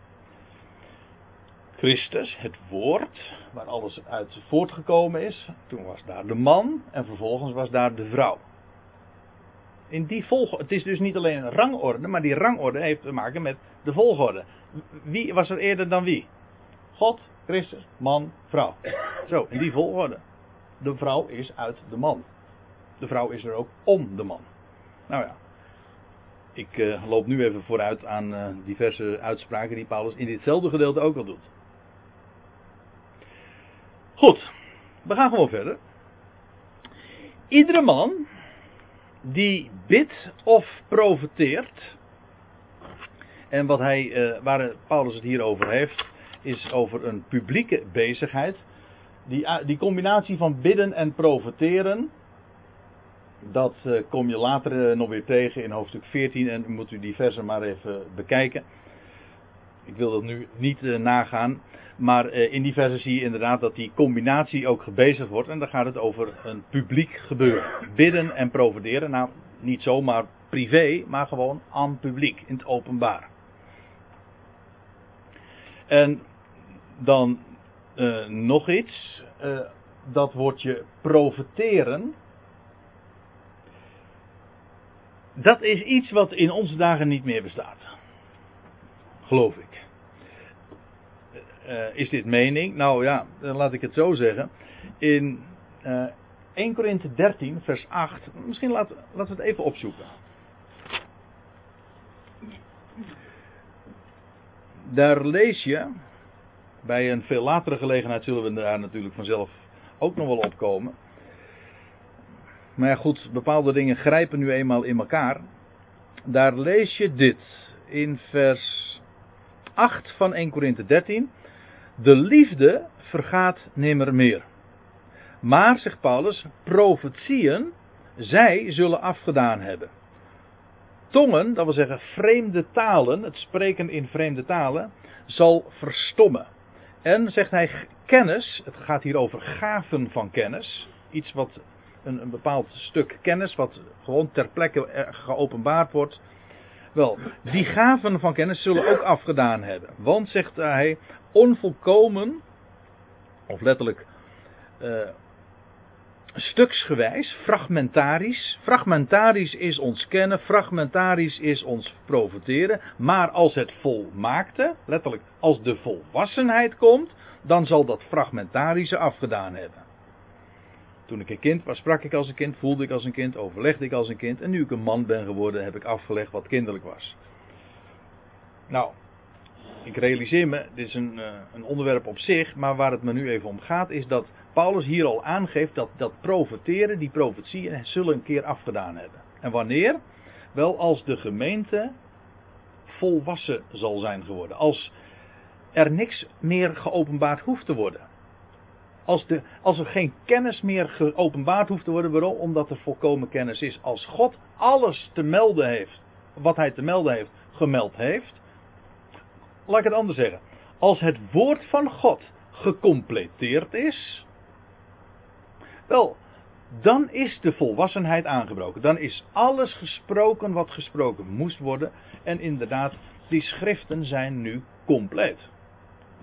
Christus, het woord, waar alles uit voortgekomen is. Toen was daar de man en vervolgens was daar de vrouw. In die volgorde. Het is dus niet alleen een rangorde, maar die rangorde heeft te maken met de volgorde. Wie was er eerder dan wie? God, Christus, man, vrouw. Zo, in die volgorde. De vrouw is uit de man. De vrouw is er ook om de man. Nou ja. Ik uh, loop nu even vooruit aan uh, diverse uitspraken die Paulus in ditzelfde gedeelte ook al doet. Goed, we gaan gewoon verder. Iedere man die bidt of profeteert. En wat hij, uh, waar Paulus het hier over heeft, is over een publieke bezigheid. Die, die combinatie van bidden en profeteren, dat uh, kom je later nog weer tegen in hoofdstuk 14 en moet u die versen maar even bekijken. Ik wil dat nu niet nagaan, maar in die versen zie je inderdaad dat die combinatie ook gebezigd wordt en dan gaat het over een publiek gebeuren. Bidden en profeteren, nou niet zomaar privé, maar gewoon aan publiek, in het openbaar. En dan nog iets, dat woordje profeteren Dat is iets wat in onze dagen niet meer bestaat. Geloof ik. Uh, is dit mening? Nou ja, dan laat ik het zo zeggen. In uh, 1 Korinthe 13, vers 8. Misschien laten, laten we het even opzoeken. Daar lees je. Bij een veel latere gelegenheid zullen we daar natuurlijk vanzelf ook nog wel opkomen. Maar ja, goed, bepaalde dingen grijpen nu eenmaal in elkaar. Daar lees je dit in vers 8 van 1 Korinthe 13. De liefde vergaat nimmer meer. Maar, zegt Paulus, profetieën, zij zullen afgedaan hebben. Tongen, dat wil zeggen vreemde talen, het spreken in vreemde talen, zal verstommen. En, zegt hij, kennis, het gaat hier over gaven van kennis, iets wat een, een bepaald stuk kennis, wat gewoon ter plekke geopenbaard wordt. Wel, die gaven van kennis zullen ook afgedaan hebben. Want, zegt hij, onvolkomen, of letterlijk uh, stuksgewijs, fragmentarisch. Fragmentarisch is ons kennen, fragmentarisch is ons profiteren. Maar als het volmaakte, letterlijk als de volwassenheid komt, dan zal dat fragmentarische afgedaan hebben. Toen ik een kind was, sprak ik als een kind, voelde ik als een kind, overlegde ik als een kind. En nu ik een man ben geworden, heb ik afgelegd wat kinderlijk was. Nou, ik realiseer me, dit is een, uh, een onderwerp op zich, maar waar het me nu even om gaat, is dat Paulus hier al aangeeft dat dat profeteren, die profetieën, zullen een keer afgedaan hebben. En wanneer? Wel als de gemeente volwassen zal zijn geworden. Als er niks meer geopenbaard hoeft te worden. Als, de, als er geen kennis meer geopenbaard hoeft te worden, waarom? Omdat er volkomen kennis is. Als God alles te melden heeft, wat hij te melden heeft, gemeld heeft. Laat ik het anders zeggen. Als het woord van God gecompleteerd is, wel, dan is de volwassenheid aangebroken. Dan is alles gesproken wat gesproken moest worden. En inderdaad, die schriften zijn nu compleet.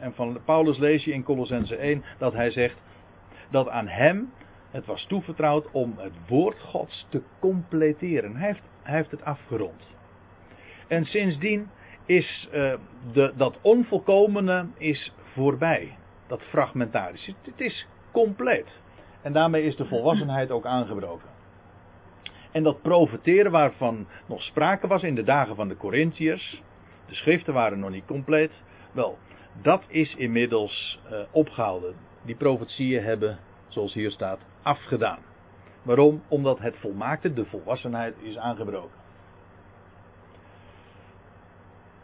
En van Paulus lees je in Colossense 1 dat hij zegt dat aan hem het was toevertrouwd om het woord Gods te completeren. Hij heeft, het afgerond. En sindsdien is uh, de, dat onvolkomene is voorbij. Dat fragmentarische. Het is compleet. En daarmee is de volwassenheid ook aangebroken. En dat profeteren waarvan nog sprake was in de dagen van de Corinthiërs. De schriften waren nog niet compleet. Wel, dat is inmiddels uh, opgehouden. Die profetieën hebben, zoals hier staat, afgedaan. Waarom? Omdat het volmaakte, de volwassenheid, is aangebroken.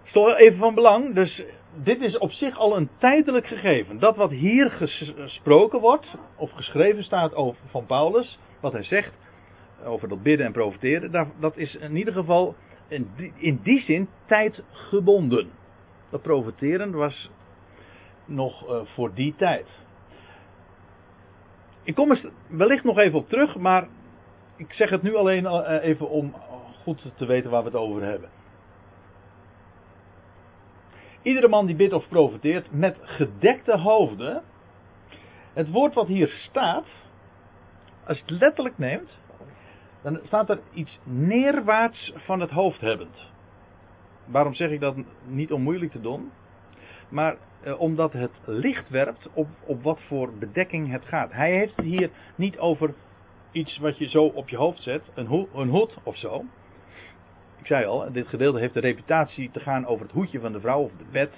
Is toch even van belang. Dus dit is op zich al een tijdelijk gegeven. Dat wat hier gesproken wordt, of geschreven staat over, van Paulus, wat hij zegt over dat bidden en profiteren, dat is in ieder geval in die, in die zin tijdgebonden. Dat profiteren was nog uh, voor die tijd. Ik kom er wellicht nog even op terug, maar ik zeg het nu alleen uh, even om goed te weten waar we het over hebben. Iedere man die bidt of profiteert met gedekte hoofden. Het woord wat hier staat, als je het letterlijk neemt, dan staat er iets neerwaarts van het hoofd hebbend. Waarom zeg ik dat niet om moeilijk te doen? Maar eh, omdat het licht werpt op, op wat voor bedekking het gaat. Hij heeft het hier niet over iets wat je zo op je hoofd zet, een, ho een hoed of zo. Ik zei al, dit gedeelte heeft de reputatie te gaan over het hoedje van de vrouw of de pet.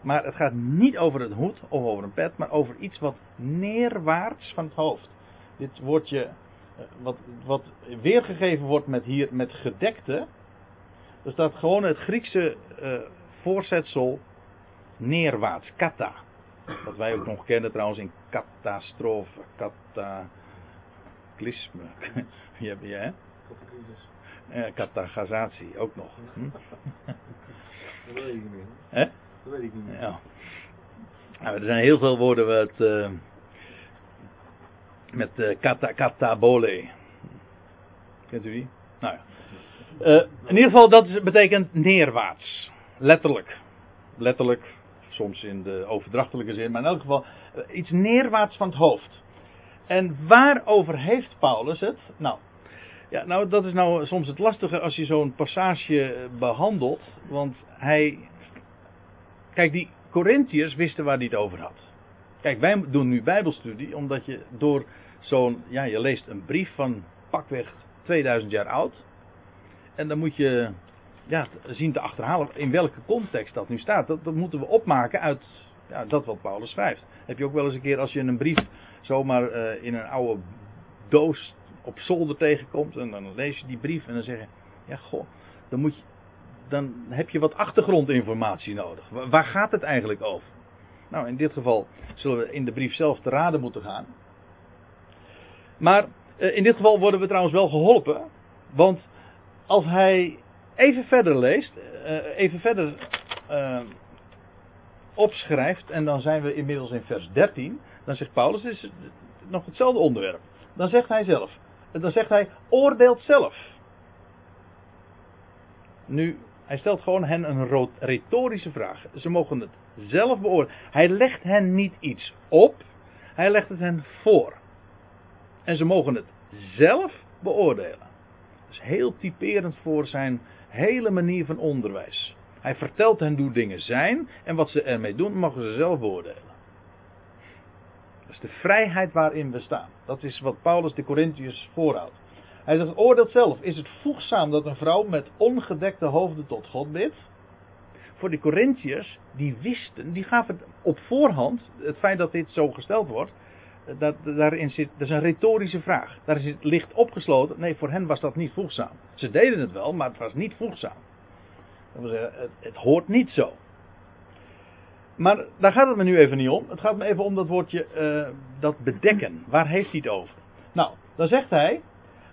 Maar het gaat niet over het hoed of over een pet, maar over iets wat neerwaarts van het hoofd. Dit woordje, eh, wat, wat weergegeven wordt met hier met gedekte. Er staat gewoon het Griekse uh, voorzetsel neerwaarts, kata. Wat wij ook nog kennen trouwens in catastrofe, cataclysme. Die *laughs* heb je, hè? Eh, katagazatie ook nog. Hm? *laughs* Dat weet ik niet meer. Hè? Dat weet ik niet meer. Ja. Nou, er zijn heel veel woorden wat, uh, met uh, kata, katabole. Kent u die? Nou ja. Uh, in ieder geval, dat is, betekent neerwaarts. Letterlijk. Letterlijk. Soms in de overdrachtelijke zin. Maar in elk geval uh, iets neerwaarts van het hoofd. En waarover heeft Paulus het? Nou, ja, nou, dat is nou soms het lastige als je zo'n passage behandelt. Want hij. Kijk, die Corinthiërs wisten waar hij het over had. Kijk, wij doen nu Bijbelstudie omdat je door zo'n. Ja, je leest een brief van pakweg 2000 jaar oud. En dan moet je ja, zien te achterhalen in welke context dat nu staat. Dat, dat moeten we opmaken uit ja, dat wat Paulus schrijft. Heb je ook wel eens een keer als je een brief zomaar uh, in een oude doos op zolder tegenkomt. En dan lees je die brief en dan zeg je: Ja, goh, dan, moet je, dan heb je wat achtergrondinformatie nodig. Waar gaat het eigenlijk over? Nou, in dit geval zullen we in de brief zelf te raden moeten gaan. Maar uh, in dit geval worden we trouwens wel geholpen. Want als hij even verder leest, uh, even verder uh, opschrijft, en dan zijn we inmiddels in vers 13, dan zegt Paulus, is nog hetzelfde onderwerp. Dan zegt hij zelf, dan zegt hij, oordeelt zelf. Nu, hij stelt gewoon hen een retorische vraag. Ze mogen het zelf beoordelen. Hij legt hen niet iets op, hij legt het hen voor. En ze mogen het zelf beoordelen. Dat is heel typerend voor zijn hele manier van onderwijs. Hij vertelt hen hoe dingen zijn en wat ze ermee doen, mogen ze zelf beoordelen. Dat is de vrijheid waarin we staan. Dat is wat Paulus de Corinthiërs voorhoudt. Hij zegt, oordeelt zelf, is het voegzaam dat een vrouw met ongedekte hoofden tot God bidt? Voor de Corinthiërs, die wisten, die gaven op voorhand, het feit dat dit zo gesteld wordt, dat, daarin zit, dat is een retorische vraag. Daar is het licht opgesloten. Nee, voor hen was dat niet voegzaam. Ze deden het wel, maar het was niet voegzaam. Het, het hoort niet zo. Maar daar gaat het me nu even niet om. Het gaat me even om dat woordje, uh, dat bedekken. Waar heeft hij het over? Nou, dan zegt hij,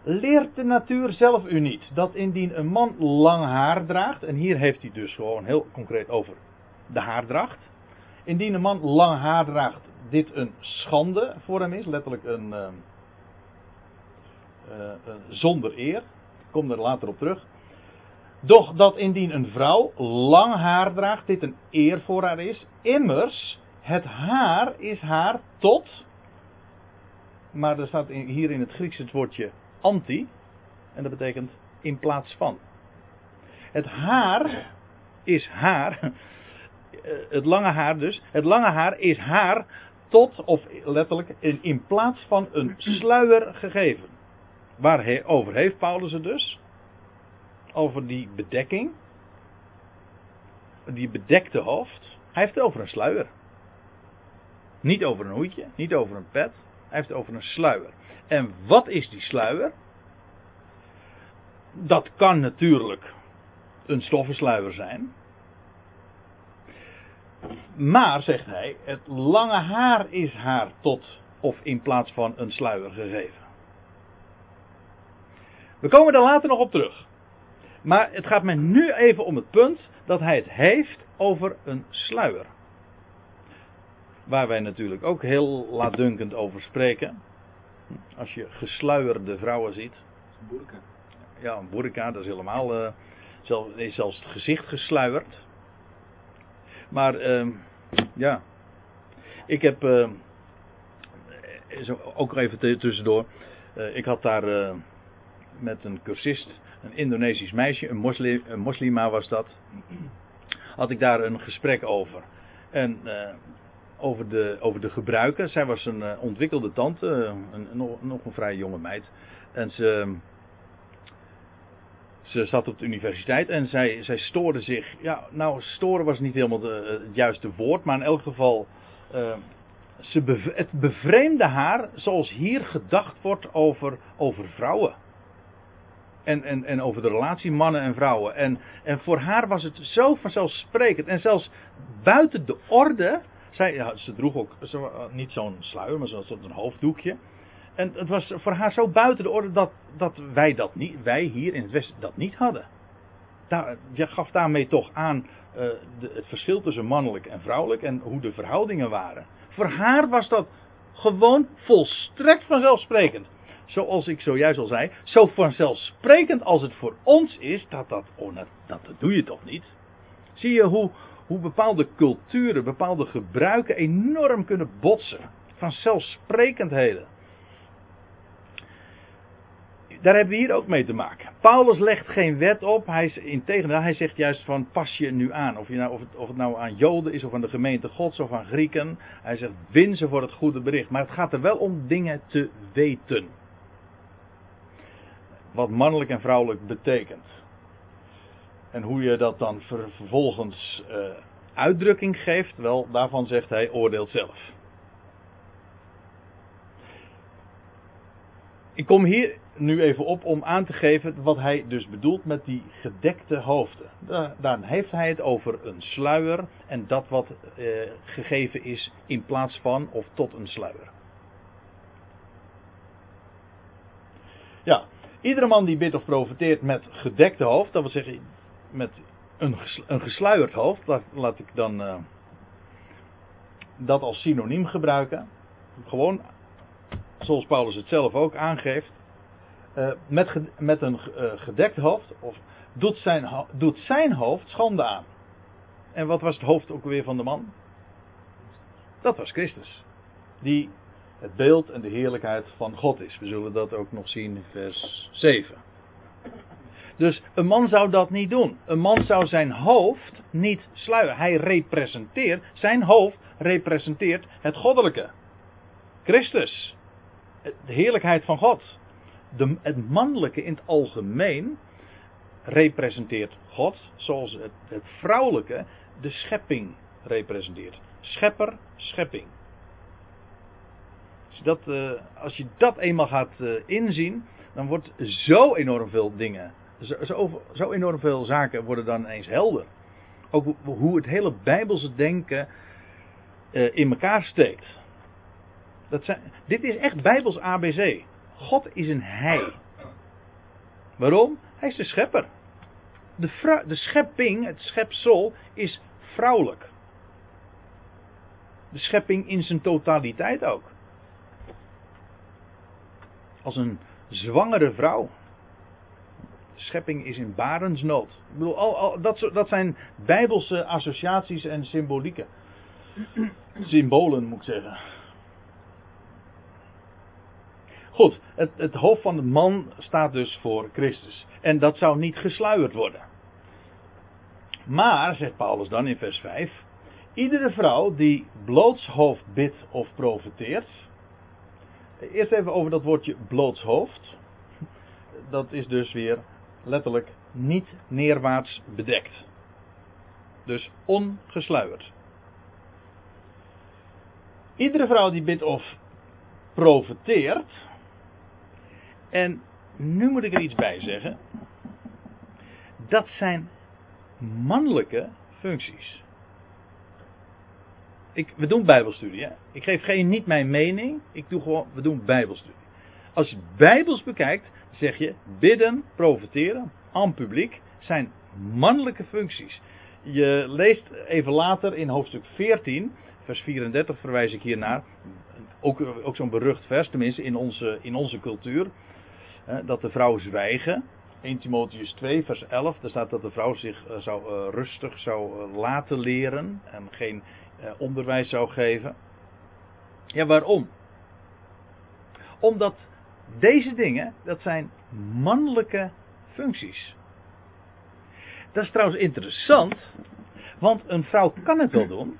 leert de natuur zelf u niet dat indien een man lang haar draagt, en hier heeft hij dus gewoon heel concreet over de haardracht. Indien een man lang haar draagt, dit een schande voor hem is, letterlijk een, uh, uh, zonder eer. Ik kom er later op terug. Doch dat indien een vrouw lang haar draagt, dit een eer voor haar is. Immers, het haar is haar tot. Maar er staat hier in het Grieks het woordje anti. En dat betekent in plaats van. Het haar is haar. *laughs* Het lange haar dus. Het lange haar is haar tot, of letterlijk, in, plaats van een sluier gegeven. Waarover heeft Paulus het dus? Over die bedekking. Die bedekte hoofd. Hij heeft het over een sluier. Niet over een hoedje, niet over een pet. Hij heeft het over een sluier. En wat is die sluier? Dat kan natuurlijk een stoffensluier zijn. Maar, zegt hij, het lange haar is haar tot of in plaats van een sluier gegeven. We komen daar later nog op terug. Maar het gaat mij nu even om het punt dat hij het heeft over een sluier. Waar wij natuurlijk ook heel laatdunkend over spreken. Als je gesluierde vrouwen ziet. Een burka. Ja, een burka, dat is helemaal. Uh, zelfs, is zelfs het gezicht gesluierd. Maar uh, ja, ik heb uh, ook even tussendoor. Uh, ik had daar met een cursist, een Indonesisch meisje, een, moslim, een moslima was dat. Had ik daar een gesprek over. En eh, over, de, over de gebruiken. Zij was een eh, ontwikkelde tante, een, nog, nog een vrij jonge meid. En ze, ze zat op de universiteit en zij, zij stoorde zich. Ja, nou, storen was niet helemaal de, het juiste woord, maar in elk geval. eh, ze het bevreemde haar zoals hier gedacht wordt over, over vrouwen. En, en, en over de relatie mannen en vrouwen. En, en voor haar was het zo vanzelfsprekend. En zelfs buiten de orde. Ze droeg ook niet zo'n sluier, maar zo'n hoofddoekje. En het was voor haar zo buiten de orde dat, dat wij dat niet, wij hier in het Westen dat niet hadden. Daar, je gaf daarmee toch aan eh, het verschil tussen mannelijk en vrouwelijk en hoe de verhoudingen waren. Voor haar was dat gewoon volstrekt vanzelfsprekend. Zoals ik zojuist al zei, zo vanzelfsprekend als het voor ons is, dat dat, oh, dat, dat doe je toch niet? Zie je hoe, hoe bepaalde culturen, bepaalde gebruiken enorm kunnen botsen. Vanzelfsprekendheden. Daar hebben we hier ook mee te maken. Paulus legt geen wet op. Hij, is- integendeel, hij zegt juist van pas je nu aan. Of, je nou, of, het, of het nou aan Joden is of aan de gemeente Gods of aan Grieken. Hij zegt win ze voor het goede bericht. Maar het gaat er wel om dingen te weten. Wat mannelijk en vrouwelijk betekent. En hoe je dat dan ver- vervolgens eh, uitdrukking geeft, wel, daarvan zegt hij oordeelt zelf. Ik kom hier nu even op om aan te geven wat hij dus bedoelt met die gedekte hoofden. Da- Dan heeft hij het over een sluier en dat wat eh, gegeven is in plaats van of tot een sluier. Ja, iedere man die bidt of profeteert met gedekte hoofd, dat wil zeggen met een, een gesluierd hoofd, laat, laat ik dan eh, dat als synoniem gebruiken. Gewoon zoals Paulus het zelf ook aangeeft, eh, met, met een eh, gedekt hoofd, of doet zijn, doet zijn hoofd schande aan. En wat was het hoofd ook weer van de man? Dat was Christus. Die het beeld en de heerlijkheid van God is. We zullen dat ook nog zien in vers 7. Dus een man zou dat niet doen. Een man zou zijn hoofd niet sluieren. Hij representeert, zijn hoofd representeert het goddelijke. Christus de heerlijkheid van God. De, het mannelijke in het algemeen representeert God, zoals het, het vrouwelijke de schepping representeert. Schepper, schepping. Als je dat, eh, als je dat eenmaal gaat eh, inzien, dan wordt zo enorm veel dingen, zo, zo, enorm veel zaken worden dan eens helder. Ook hoe- hoe het hele Bijbelse denken eh, in elkaar steekt. Dat dit is echt Bijbels ABC. God is een Hij. Waarom? Hij is de schepper. De, de schepping, het schepsel, is vrouwelijk. De schepping in zijn totaliteit ook. Als een zwangere vrouw. De schepping is in barensnood. Ik bedoel, al, al, dat, dat zijn bijbelse associaties en symbolieken. Symbolen moet ik zeggen. Goed, het, het hoofd van de man staat dus voor Christus. En dat zou niet gesluierd worden. Maar, zegt Paulus dan in vers 5, iedere vrouw die blootshoofd bidt of profeteert. Eerst even over dat woordje blootshoofd. Dat is dus weer letterlijk niet neerwaarts bedekt. Dus ongesluierd. Iedere vrouw die bidt of profeteert. En nu moet ik er iets bij zeggen. Dat zijn mannelijke functies. Ik, we doen bijbelstudie. Hè? Ik geef geen, niet mijn mening. Ik doe gewoon, we doen bijbelstudie. Als je bijbels bekijkt, zeg je bidden, profeteren, aan publiek, zijn mannelijke functies. Je leest even later in hoofdstuk 14, vers 34 verwijs ik hier naar. Ook, ook zo'n berucht vers, tenminste in onze, in onze cultuur. Dat de vrouw zwijgen. 1 Timotheus 2, vers 11. Daar staat dat de vrouw zich eh, zou, eh, rustig zou eh, laten leren. En geen onderwijs zou geven. Ja, waarom? Omdat Deze dingen, dat zijn mannelijke functies. Dat is trouwens interessant, want een vrouw kan het wel doen.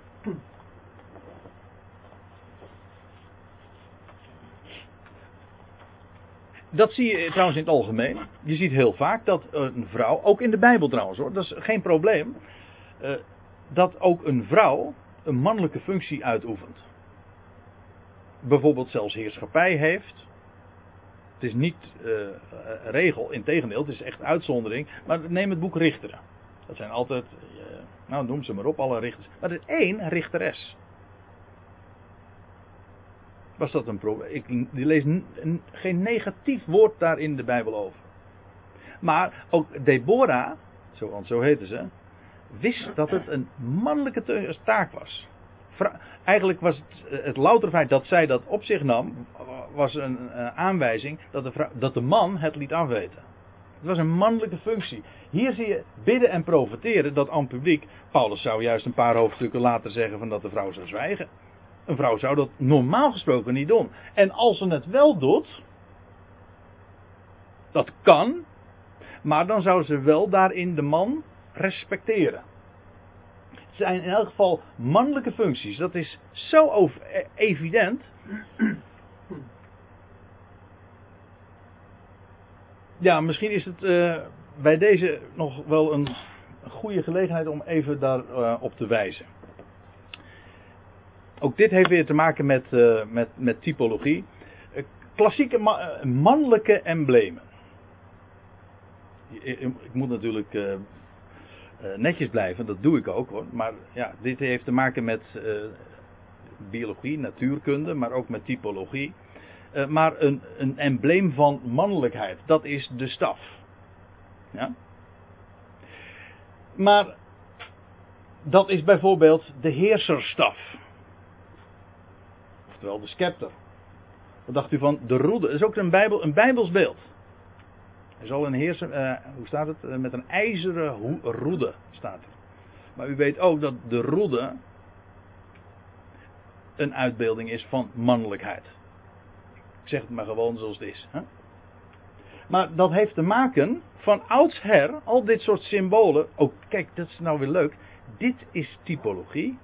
Dat zie je trouwens in het algemeen. Je ziet heel vaak dat een vrouw, ook in de Bijbel trouwens hoor, dat is geen probleem, eh, dat ook een vrouw een mannelijke functie uitoefent. Bijvoorbeeld zelfs heerschappij heeft. Het is niet uh, regel, in tegendeel, het is echt uitzondering. Maar neem het boek Richteren. Dat zijn altijd, nou noem ze maar op, alle richters. Maar er is één richteres. Was dat een probleem? Ik lees geen negatief woord daar in de Bijbel over. Maar ook Deborah, zo, want zo heette ze, wist dat het een mannelijke taak was. Eigenlijk was het, het louter feit dat zij dat op zich nam, was een, aanwijzing dat de, dat de man het liet afweten. Het was een mannelijke functie. Hier zie je bidden en profiteren dat aan publiek. Paulus zou juist een paar hoofdstukken later zeggen van dat de vrouw zou zwijgen. Een vrouw zou dat normaal gesproken niet doen. En als ze het wel doet, dat kan, maar dan zou ze wel daarin de man respecteren. Het zijn in elk geval mannelijke functies. Dat is zo over, e- evident. Ja, misschien is het uh, bij deze nog wel een goede gelegenheid om even daarop op te wijzen. Ook dit heeft weer te maken met, uh, met, met typologie. klassieke ma mannelijke emblemen. Ik, moet natuurlijk netjes blijven, dat doe ik ook hoor. Maar ja, dit heeft te maken met biologie, natuurkunde, maar ook met typologie. Maar een, een embleem van mannelijkheid, dat is de staf. Ja? Maar dat is bijvoorbeeld de heerserstaf. Oftewel de scepter. Wat dacht u van de roede? Dat is ook een, bijbel, een bijbels beeld. Hij zal een heerser, uh, hoe staat het? Uh, met een ijzeren roede staat er. Maar u weet ook dat de roede een uitbeelding is van mannelijkheid. Ik zeg het maar gewoon zoals het is. Hè? Maar dat heeft te maken van oudsher, al dit soort symbolen. Ook, kijk, dat is nou weer leuk. Dit is typologie.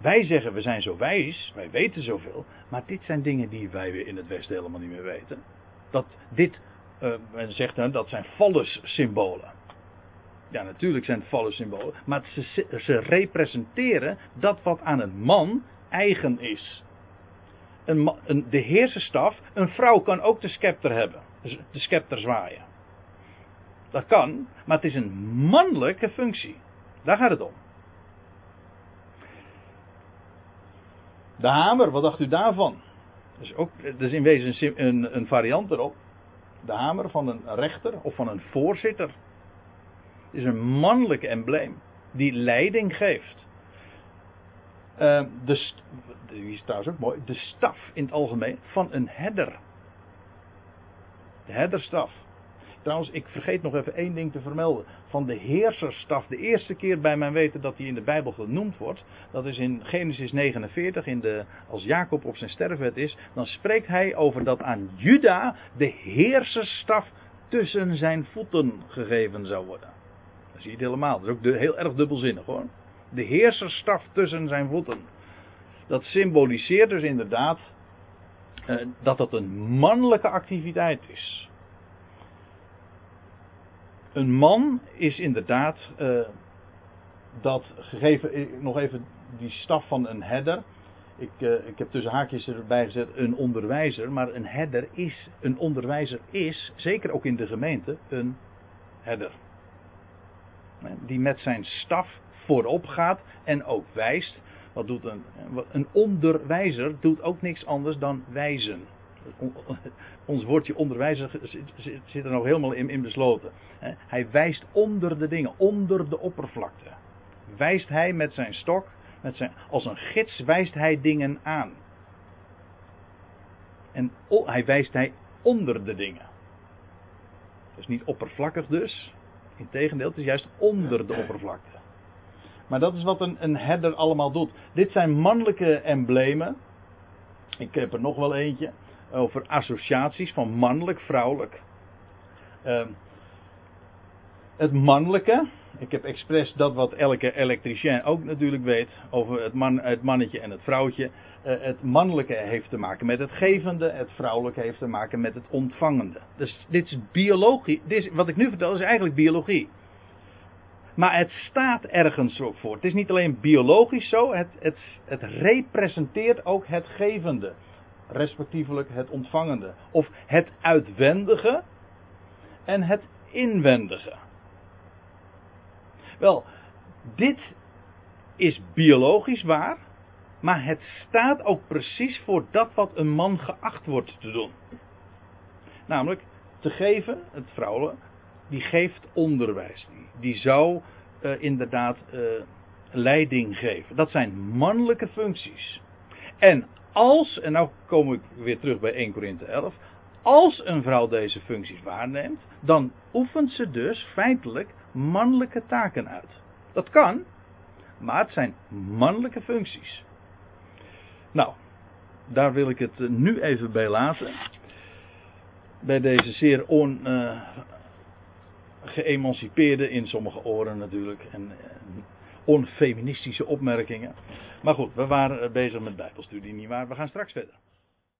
Wij zeggen we zijn zo wijs, wij weten zoveel. Maar dit zijn dingen die wij in het Westen helemaal niet meer weten. Dat dit uh, men zegt dan dat zijn symbolen. Ja, natuurlijk zijn het symbolen, maar ze, ze, representeren dat wat aan een man eigen is. Een, een, de heerserstaf, een vrouw kan ook de scepter hebben, de scepter zwaaien. Dat kan, maar het is een mannelijke functie. Daar gaat het om. De hamer, wat dacht u daarvan? Dat is, ook, dat is in wezen een, een variant erop de hamer van een rechter of van een voorzitter. Is een mannelijk embleem die leiding geeft. Uh, de, die is ook mooi, de staf in het algemeen van een herder. De herderstaf. Trouwens, ik vergeet nog even één ding te vermelden. Van de heerserstaf, de eerste keer bij mijn weten dat hij in de Bijbel genoemd wordt, dat is in Genesis 49, in de, als Jacob op zijn sterfbed is, dan spreekt hij over dat aan Juda de heerserstaf tussen zijn voeten gegeven zou worden. Dat zie je het helemaal. Dat is ook heel erg dubbelzinnig hoor. De heerserstaf tussen zijn voeten. Dat symboliseert dus inderdaad uh, dat dat een mannelijke activiteit is een man is inderdaad uh, dat gegeven, nog even die staf van een herder. Ik, uh, ik heb tussen haakjes erbij gezet een onderwijzer, maar een herder is, een onderwijzer is, zeker ook in de gemeente, een herder. Die met zijn staf voorop gaat en ook wijst. Wat doet een, een onderwijzer doet ook niks anders dan wijzen ons woordje onderwijzer zit er nog helemaal in, besloten. Hij wijst onder de dingen, onder de oppervlakte. Wijst hij met zijn stok, met zijn, als een gids wijst hij dingen aan. En hij wijst hij onder de dingen. Is niet oppervlakkig dus. Integendeel, het is juist onder de oppervlakte. Maar dat is wat een, een herder allemaal doet. Dit zijn mannelijke emblemen. Ik heb er nog wel eentje. Over associaties van mannelijk, vrouwelijk. Ehm, het mannelijke, ik heb expres dat wat elke elektricien ook natuurlijk weet over het, man, het mannetje en het vrouwtje. Eh, het mannelijke heeft te maken met het gevende, het vrouwelijke heeft te maken met het ontvangende. Dus dit is biologie. Dit is, wat ik nu vertel is eigenlijk biologie. Maar het staat ergens ook voor. Het is niet alleen biologisch zo, het, het, het representeert ook het gevende, respectievelijk het ontvangende. Of het uitwendige en het inwendige. Wel, dit is biologisch waar, maar het staat ook precies voor dat wat een man geacht wordt te doen. Namelijk te geven, het vrouwelijk, die geeft onderwijs. Die, die zou uh, inderdaad uh, leiding geven. Dat zijn mannelijke functies. En als, en nou kom ik weer terug bij 1 Korinthe 11. Als een vrouw deze functies waarneemt, dan oefent ze dus feitelijk mannelijke taken uit. Dat kan, maar het zijn mannelijke functies. Nou, daar wil ik het nu even bij laten. Bij deze zeer on, uh, geëmancipeerde in sommige oren natuurlijk. En onfeministische opmerkingen. Maar goed, we waren bezig met Bijbelstudie, niet waar? We gaan straks verder.